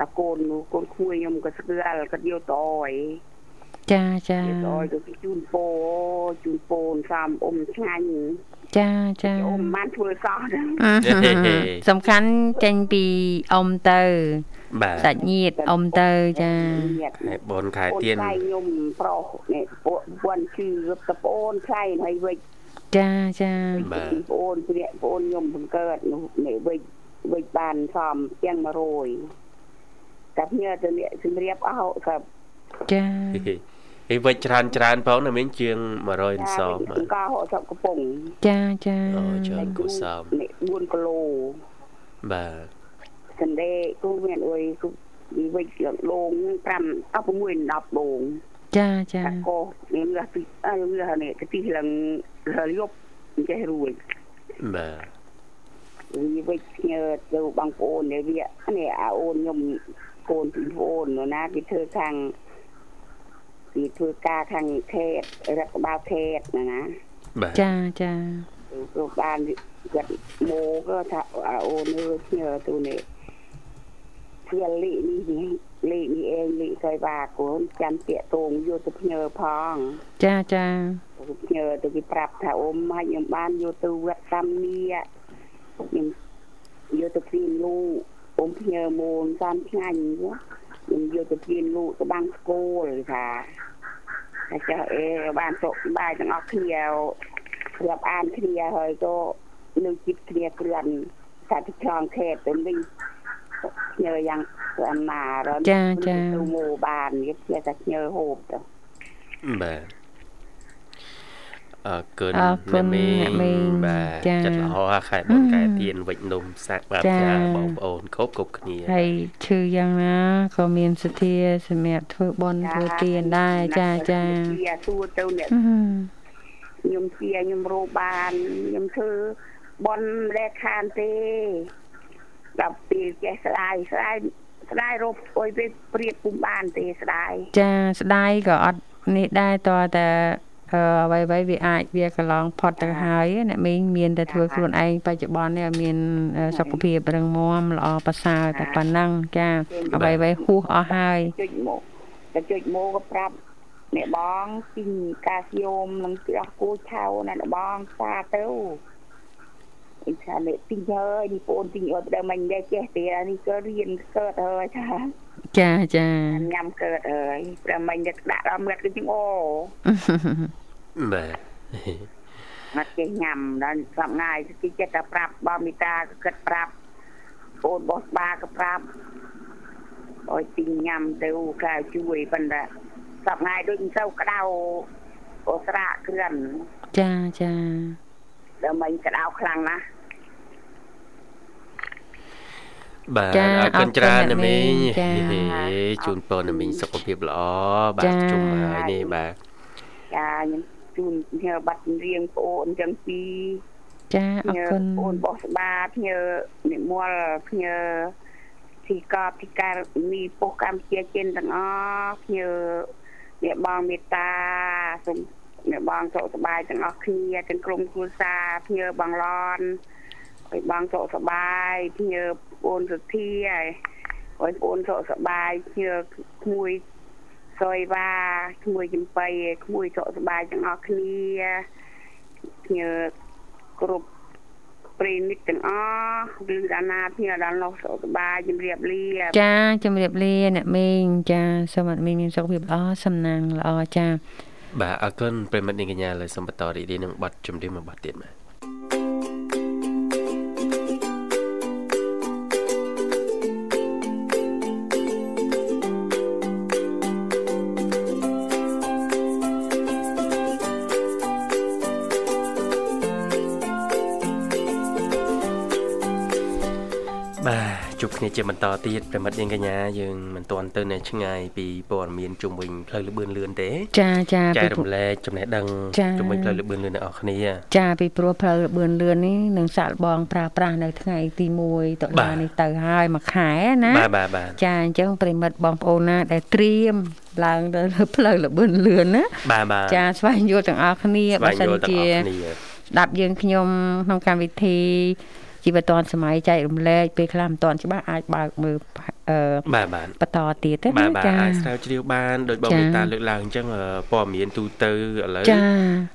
Speaker 4: ตะโกนโกนคุยยมก็เสือแล้วก็เดียวต่อยจ้าจ้าเดียวต่อย
Speaker 2: ก็
Speaker 4: จุนโปจุนโปนสามอมชัน
Speaker 2: ចាចា
Speaker 4: អ៊ំបានធ្វើសោះហ្នឹង
Speaker 2: សំខាន់ចេញពីអ៊ំទៅ
Speaker 1: បាទ
Speaker 2: សាច់ញាតិអ៊ំទៅចា
Speaker 1: ហើយបនខែ
Speaker 4: អូន
Speaker 1: ទៀន
Speaker 4: ខ្លាយខ្ញុំប្រុសនេះពួកពួនជឿរត់តប្អូនខ្លាយហើយវិច
Speaker 2: ចាចា
Speaker 1: បាទ
Speaker 4: ប្អូនព្រាកប្អូនខ្ញុំបង្កើតនោះនេះវិចវិចបានសំទាំង100តែញើទៅនេះជំរាបអស់60
Speaker 2: ចា
Speaker 1: ហេវិចច្រើនច្រើនផងណាមានជាង100ស
Speaker 4: ចា
Speaker 1: មក
Speaker 4: អង្គរ60កំពុង
Speaker 2: ចាចា
Speaker 1: អូច្រើនគូសំ
Speaker 4: នេះ4គីឡូ
Speaker 1: បាទ
Speaker 4: សណ្ដែកគូមានអុយគូវិវិចលង5 16 10ដង
Speaker 2: ចាចា
Speaker 4: តាកោនេះលះពីអើលះនេះទីឡើងលយប់ចេះរួច
Speaker 1: បាទ
Speaker 4: វិវិចញើទៅបងប្អូននេះវានេះអាអូនខ្ញុំកូនពីប្អូននោះណាគេធ្វើខាង គេធ្វើការខាងខេតរដ្ឋបាលខេតណាណា
Speaker 1: បាទ
Speaker 2: ចាចា
Speaker 4: ទៅបានគាត់មកក៏ថាអាអូននេះញើទៅនេះជាលីនេះលីនេះឯងលីកៃបាកូនចាំពាក់តងយកទៅញើផង
Speaker 2: ចាចា
Speaker 4: ញើទៅគេប្រាប់ថាអ៊ំឲ្យខ្ញុំបានយកទៅវត្តសាមីខ្ញុំយកទៅព្រៀនលូអ៊ំញើមូនសំឆ្ងាញ់ខ្ញុំ យកទៅព្រៀនលូទៅបាំងស្គូលថាតែចាស់អេបានសុខសប្បាយទាំងអស់គ្នារាប់អានគ្នាហើយក៏នៅជិតគ្នាគ្រាន់តែទៅឆ្លងខេតទៅវិញញើយ៉ាងស្អាតណារនទៅមកបានវាជាតែញើហូបទៅ
Speaker 1: បាទ អរគុណ
Speaker 2: អរគុណ
Speaker 1: មី
Speaker 2: អ្នកមីង
Speaker 1: បាទ
Speaker 2: ចា
Speaker 1: ចិត្តល្អខែបនកែទៀនវិចនំសាក់បាទ
Speaker 2: ចា
Speaker 1: ចាបងប្អូនគ្រប់គ្រប់គ្នា
Speaker 2: ហើយឈឺយ៉ាងណាក៏មានសទ្ធាសម្រាប់ធ្វើបន់ធ្វើទានដែរចាចា
Speaker 4: ជាសួរទៅអ្នក
Speaker 2: អឺ
Speaker 4: ខ្ញុំជាខ្ញុំរោបានខ្ញុំធ្វើបនម្លែកខានទេដល់ពេលចេះស្ដាយស្ដាយស្ដាយរົບអុយពេលព្រៀបពុំបានទេស្ដាយ
Speaker 2: ចាស្ដាយក៏អត់នេះដែរតើតែ អឺអ្វីៗវាអាចវាកន្លងផុតទៅហើយអ្នកមីងមានតែធ្វើខ្លួនឯងបច្ចុប្បន្ននេះឲ្យមានអឺសុខភាពរឹងមាំល្អប្រសើរតែប៉ុណ្ណឹងចាអ្វីៗហួសអស់ហើយ
Speaker 4: ចុចមកតែចុចមកក៏ប្រាប់អ្នកបងទិញកាស្យូមនិងទឹកអស់គោឆៅណាអ្នកបងសាទៅ អ៊ីថានេះទិញហើយនេះបងទិញអត់ដល់មិនដែរចេះទេអានេះក៏រៀនកើតហើយថា
Speaker 2: ចាចា
Speaker 4: ញ៉ាំកើតហើយប្រហែលតែដាក់ដល់មាត់គឺជាងអូ
Speaker 1: បាទ
Speaker 4: អត់ចេះញ៉ាំដល់ស្រាប់ងាយទីចិត្តតែប្រាប់បើមីតាក៏គិតប្រាប់អូនបោះស្បាក៏ប្រាប់អើយទីញ៉ាំទៅកៅជួយប៉ុន្តែស្រាប់ងាយដូចមិនទៅក្តៅអូស្រៈគ្រឿន
Speaker 2: ចាចា
Speaker 4: ដល់មិនក្តៅខ្លាំងណាស់
Speaker 1: បាទ
Speaker 2: ចា
Speaker 1: អរគុណច្រើនណាមីង
Speaker 2: ចា
Speaker 1: ហេជូនពរណាមីងសុខភាពល្អបា
Speaker 2: ចា
Speaker 1: ទជុំហើយនេះបាទ
Speaker 4: ចាខ្ញុំជូនញើបាត់រៀងប្អូនទាំងពីរ
Speaker 2: ចាអរ
Speaker 4: ញើ
Speaker 2: គុណ
Speaker 4: ប្អូនបោះស្បាញើនិមលញើទីកបទីការមីពុះកម្ពុជាចិនទាំងអស់ញើអ្នកបងមេត្តាសូម អ្នកបងសុខសប្បាយទាំងអស់គ្នាទាំងក្រុមគ្រួសារញើបងឡនឲ្យបងសុខសប្បាយញើប្អូនសុធាហើយឲ្យប្អូនសុខសប្បាយញើក្មួយសយវ៉ាក្មួយចំបៃក្មួយសុខសប្បាយទាំងអស់គ្នាញើគ្រប់ប្រិមិត្តទាំងអស់ឬដាណាធាដល់នោះសុខសប្បាយជំរាបលា
Speaker 2: ចាជំរាបលាអ្នកមីងចាសូមឲ្យមីងមានសុខភាពល្អសំណាងល្អចា
Speaker 1: បាទអរគុណប្រិមិត្តនាងកញ្ញាលើសូមបន្តរីករាយនឹងបទចម្រៀងមួយបទទៀតបាទ ជួបគ្នាជាបន្តទៀតប្រិមិត្តនាងកញ្ញាយើងមិនទាន់ទៅនៅឆ្ងាយពីព័ត៌មានជុំវិញផ្លូវលបឿនលឿនទេ
Speaker 2: ចាចា
Speaker 1: ចែ
Speaker 2: ពី
Speaker 1: ករំលែកចំណេះដឹង
Speaker 2: ចា៎
Speaker 1: ជុំវិញផ្លូវលបឿនលឿនអ្នកនរគ្នា
Speaker 2: ចាពីព្រោះផ្លូវលបឿនលឿននេះនឹងសាក់លបងប្រើប្រាស់នៅថ្ងៃទី1តុ
Speaker 1: បា
Speaker 2: លា
Speaker 1: ទ
Speaker 2: នេះទៅហើយមួយខែណា
Speaker 1: បាទបាទបាទ
Speaker 2: ចាអញ្ចឹងប្រិមិត្តបងប្អូនណាដែលត្រៀមឡើងទៅលើផ្លូវលបឿនលឿនណា
Speaker 1: បាទបាទ
Speaker 2: ចាស្វែងយល់ទាំងអស់គ្នា
Speaker 1: ស្វែ
Speaker 2: បើ
Speaker 1: ង
Speaker 2: សិន
Speaker 1: យល់ទាំង
Speaker 2: ជា
Speaker 1: អស់គ្នា
Speaker 2: ស្ដាប់យើងខ្ញុំក្នុងកម្មវិធី ជីវិតឌွန်សម័យចែករំលែកពេលខ្លះមិនទាន់ច្បាស់អាចបើកមើលអឺ
Speaker 1: បាទបាទ
Speaker 2: បន្តទៀតទេ
Speaker 1: បាទ
Speaker 2: ណា
Speaker 1: បាទ
Speaker 2: ចា
Speaker 1: អាចស្រាវជ្រាវបានដោយបង
Speaker 2: ចា
Speaker 1: មេតាលើកឡើងអញ្ចឹងអឺព័ត៌មានទូទៅឥឡូវ
Speaker 2: ចា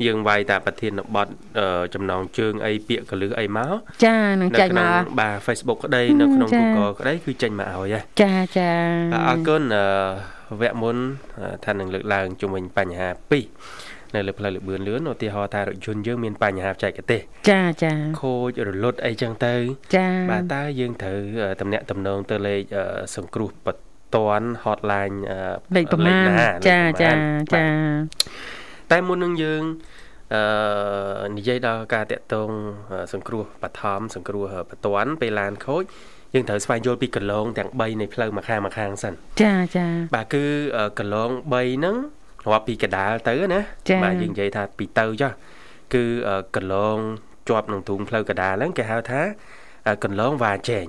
Speaker 1: យើងវាយតាប្រធានបទអឺចំណងជើងអីពាក្យកលឹះអីមក
Speaker 2: ចានឹងចាញ់
Speaker 1: ក្នុង
Speaker 2: មក
Speaker 1: បាទ Facebook ក្តីនៅក្នុង
Speaker 2: ចា
Speaker 1: Google ក្តីគឺចេញមកឲ្យហ៎
Speaker 2: ចាចា
Speaker 1: បាទអរគុណអឺវគ្គមុនអឺថានឹងលើកឡើងជុំវិញបញ្ហាពីរ នៅលើផ្លូវលបឿនលឿនឧទាហរណ៍ថារថយន្តយើងមានបញ្ហាបច្ចេកទេស
Speaker 2: ចាចា
Speaker 1: ខូចរលត់អីចឹងទៅ
Speaker 2: ចា
Speaker 1: បាទតើយើងត្រូវអឺតំណាក់តំណងទៅលេខអឺសង្គ្រោះបន្ទាន់ hotline អឺ
Speaker 2: លេខប្រមាណ
Speaker 1: ណា
Speaker 2: ចា
Speaker 1: លេខប្រ
Speaker 2: ចា
Speaker 1: មាណបាទ
Speaker 2: ចា
Speaker 1: តែមុននឹងយើងអឺនិយាយដល់ការតាក់ទងអឺសង្គ្រោះបឋមសង្គ្រោះបន្ទាន់ពេលឡានខូចយើងត្រូវស្វែងយល់ពីកន្លងទាំង3នៃផ្លូវមួយខាងមួយខាងសិន
Speaker 2: ចាចា
Speaker 1: បាទគឺអឺកន្លង3ហ្នឹង រាប់ពីកដាលទៅណា
Speaker 2: ចា
Speaker 1: បាទយើងនិយាយថាពីទៅចុះគឺអឺកន្លងជាប់នឹងទូងផ្លូវកដាលហ្នឹងគេហៅថាអឺកន្លងវ៉ាចែង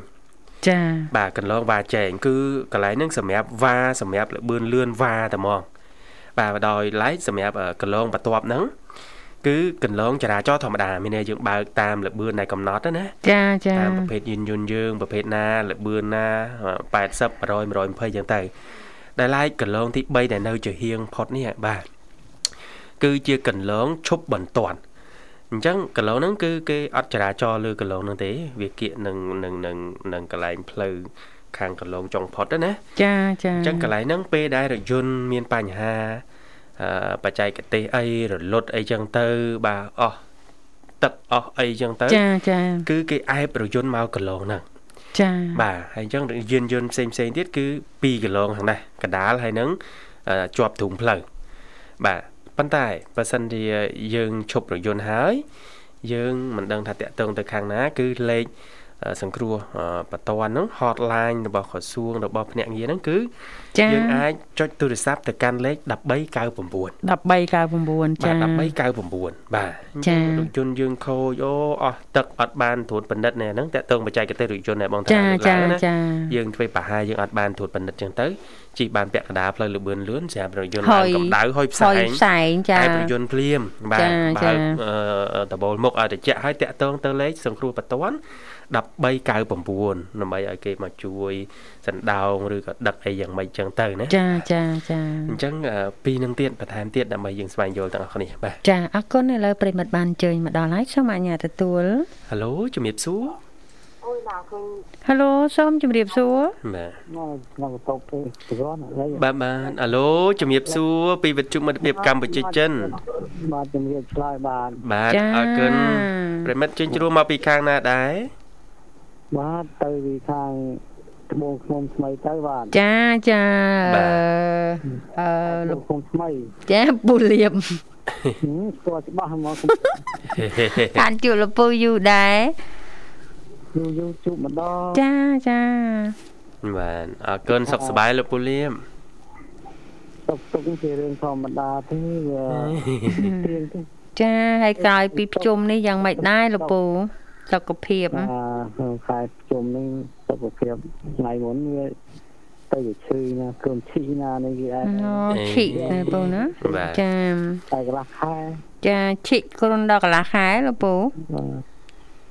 Speaker 2: ចា
Speaker 1: បាទកន្លងវ៉ាចែងគឺកន្លែងហ្នឹងសម្រាប់វ៉ាសម្រាប់លបឿនលឿនវ៉ាតែហ្មងបាទដោយឡែកសម្រាប់អឺកន្លងបន្ទាប់ហ្នឹងគឺកន្លងចរាចរណ៍ធម្មតាមានន័យយើងបើកតាមលបឿនដែលកំណត់ណាណា
Speaker 2: ចាចា
Speaker 1: តាមប្រភេទយានយន្តយើងប្រភេទណាលបឿនណា80 100 120ចឹងទៅ ដែលឡែកកន្លងទី3ដែលនៅជាហៀងផុតនេះបាទគឺជាកន្លងឈប់បន្ទាន់អញ្ចឹងកន្លងហ្នឹងគឺគេអត់ចរាចរណ៍លើកន្លងហ្នឹងទេ វាគៀកនឹងនឹងនឹងនឹងកន្លែងផ្លូវខាងកន្លងចុងផុតហ្នឹងណា
Speaker 2: ចាចា
Speaker 1: អញ្ចឹងកន្លែងហ្នឹងពេលដែលរថយន្តមានបញ្ហាអឺបច្ចេកទេសអីរលត់អីចឹងទៅបាទអស់ទឹកអស់អីចឹងទៅ
Speaker 2: ចាចា
Speaker 1: គឺគេអែបរថយន្តមកកន្លងហ្នឹង
Speaker 2: ចា
Speaker 1: បាទហើយអញ្ចឹងយានយន្តផ្សេងផ្សេងទៀតគឺ2គីឡូខាងនេះកដាលហើយនឹងអឺជាប់ធុងផ្លូវបាទប៉ុន្តែបើសិនជាយើងឈប់រថយន្តហើយ យើងមិនដឹងថាតាក់ទងទៅខាងណា គឺលេខអឺសង្គ្រោះអឺបន្ទាន់ហ្នឹង hotline របស់ក្រសួងរបស់ភ្នាក់ងារហ្នឹងគឺ
Speaker 2: ចា
Speaker 1: យើងអាចចុចទូរស័ព្ទទៅកាន់លេខ1399
Speaker 2: 1399ចា
Speaker 1: បាទ1399បាទ
Speaker 2: ចា
Speaker 1: រថយន្តយើងខូចអូអស់ទឹកអត់បានត្រួតពិនិត្យណែហ្នឹងតាក់ទងបច្ចេកទេសរថយន្តណែបងតា
Speaker 2: ចា
Speaker 1: លើក
Speaker 2: ចា
Speaker 1: ឡើងណា
Speaker 2: ចា
Speaker 1: យើងធ្វើប្រហែលយើងអត់បានត្រួតពិនិត្យចឹងទៅជីបានពាក់កណ្ដាលផ្លូវលបឿនលឿនស្រាប់រថយន្ត
Speaker 2: ហុ
Speaker 1: ឡើង
Speaker 2: យ
Speaker 1: កម្ដៅហុយផ្សែ
Speaker 2: ហើយ
Speaker 1: ង
Speaker 2: ផ្សែងចា
Speaker 1: តែរថយន្តភ្លាមបាទ
Speaker 2: ចាចា
Speaker 1: បើកអឺដបូលមុខឲ្យត្រជាក់ហើយតាក់ទងទៅលេខសង្គ្រោះបន្ទាន់1399ដើម្បីឲ្យគេមកជួយសណ្ដោងឬក៏ដឹកអីយ៉ាងម៉េចចឹងទៅណា
Speaker 2: ចាចាចា
Speaker 1: អញ្ចឹងអឺពីរនឹងទៀតបន្ថែមទៀតដើម្បីយើងស្វែងយល់ទាំងអស់គ្នាបាទ
Speaker 2: ចាអរគុណឥឡូវប្រិមិត្តបានអញ្ជើញមកដល់ហើយសូមអញ្ញាតទទួល
Speaker 1: ហៅជំរាបសួរ
Speaker 2: ហេឡូសូមជម្រាបសួរ
Speaker 1: បាទ
Speaker 5: ក្នុងបន្ទប់ទេប្រន់អី
Speaker 1: បាទបាទអាឡូជំរាបសួរពីវិទ្យុមិត្តភាពកម្ពុជាចិន
Speaker 5: បាទជំរាបឆ្លើយបាទ
Speaker 1: បាទ
Speaker 2: ចា
Speaker 1: អរគុណប្រិមិត្តជិញជ្រួមកពីខាងណាដែរ
Speaker 5: បាទទៅពីខាង ត្បូងឃុំថ្មីទៅបាទ
Speaker 2: ចាចា
Speaker 1: បាទ
Speaker 2: អឺ
Speaker 5: ត្បូ
Speaker 2: លោក
Speaker 5: ងឃុំថ្មី
Speaker 2: ចាពូលៀប
Speaker 5: ហឹមស្គាល់ច្បាស់ហ្មងខ្ញុំ
Speaker 2: បានជួបលោកពូយូរដែរ
Speaker 5: យូរយូរជួបម្ដង
Speaker 2: ចាចា
Speaker 1: បាទអរគុណសុខសប្បាយលោកពូលៀម
Speaker 5: ទុកទុកជារឿងធម្មតាទេវាទៀងទេ
Speaker 2: ចាហើយក្រោយពីប្រជុំនេះយ៉ាងម៉េចដែរលោកពូសុខភាព
Speaker 5: បាទ ក្នុងខែជុំនេះសុខភាពថ្ងៃមុនវាទៅវាឈឺណាគ្រុនឈីណានេះគេអាច
Speaker 2: អូឈិណាពូណា
Speaker 1: បាទ
Speaker 2: ចា
Speaker 5: តែកន្លះខែ
Speaker 2: ចាឈិគ្រុនដល់កន្លះខែលោកពូ
Speaker 5: បាទ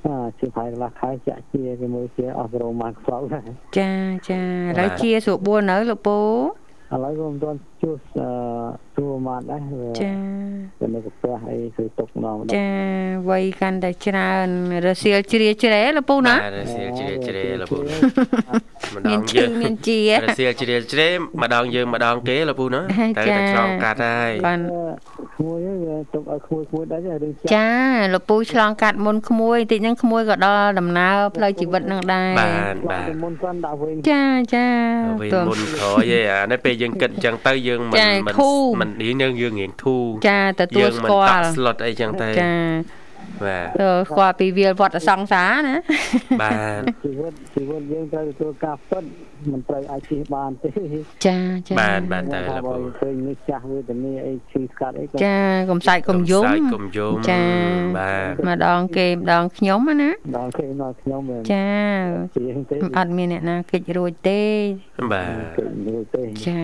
Speaker 5: អាជិះហើយកន្លះខែចាក់ជាគេមើលជាអស់ប្រមាណខ្សោយដែរ
Speaker 2: ចាចាឥឡូវជាស្រួលបួននៅលោកពូ
Speaker 5: ឥឡូវក៏មិនទាន់ជួសអឺជួមកដែរវា
Speaker 2: ចា
Speaker 5: វានៅកាពះអីគឺទុកម្ដងម្ដង
Speaker 2: ចាវ័យកាន់តែច្រើនរសៀលជ្រាជ្រែលោកពូណា
Speaker 1: បាទរសៀលជ្រាលជ្រែលោកពូម្ដ
Speaker 2: មាន
Speaker 1: ង
Speaker 2: ឈឺ
Speaker 1: យើង
Speaker 2: មានជា
Speaker 1: រសៀលជ្រាលជ្រែម្ដងយើងម្ដងគេលោកពូណា
Speaker 2: ហើយ
Speaker 1: តែ
Speaker 2: ចា
Speaker 1: តែឆ្លងកាត់ហើយ
Speaker 2: បាន
Speaker 5: ក្មួយហ្នឹងវាទុកឲ្យក្មួយក្មួយដែររឿងចាក់
Speaker 2: ចាលោកពូឆ្លងកាត់មុនក្មួយតិចហ្នឹងក្មួយក៏ដល់ដំណើរផ្លូវជីវិតហ្នឹងដែរ
Speaker 1: បាទបាទ
Speaker 5: មុនគាត់ដាក់វិញ
Speaker 2: ចាចា
Speaker 1: វិញ
Speaker 2: ទោះ
Speaker 1: មុនក្រោយឯអានេះពេលយើងគិតអញ្ចឹងទៅយើងមិន
Speaker 2: ចា
Speaker 1: មិន
Speaker 2: ធូរ
Speaker 1: មិនយើងយើងរៀងធូរ
Speaker 2: ចាទទួល
Speaker 1: យើង
Speaker 2: ស្មិ
Speaker 1: ន
Speaker 2: គា
Speaker 1: ត
Speaker 2: ល់
Speaker 1: ក់ស្លុតអីចឹងទៅ
Speaker 2: ចា
Speaker 1: បាទ
Speaker 2: ទៅស្គាល់ពីវាលវត្តអសង្សារណា
Speaker 1: បាទ
Speaker 5: ជីវិតជីវិតយើងត្រូវទទួលការផ្ទុតមិនត្រូវអាចជិះបានទេ
Speaker 2: ចាចា
Speaker 1: បាទបាទតើ
Speaker 5: ថា
Speaker 1: លោក
Speaker 5: បើ
Speaker 1: ពូ
Speaker 5: ឃើញនេះចាស់វេទនាអីឈឺស្កាត់អីក៏
Speaker 2: ចាកុំសាច់កុំយំ
Speaker 1: សាច់កុំយំ
Speaker 2: ចា
Speaker 1: បាទ
Speaker 2: ម្ដងគេម្ដងខ្ញុំណា
Speaker 5: ដល់គេមកខ្ញុំមិន
Speaker 2: ចា
Speaker 5: ជាងទេ
Speaker 2: អត់មានអ្នកណាគេចរួចទេ
Speaker 1: បាទ
Speaker 5: គេមើលទេ
Speaker 2: ចា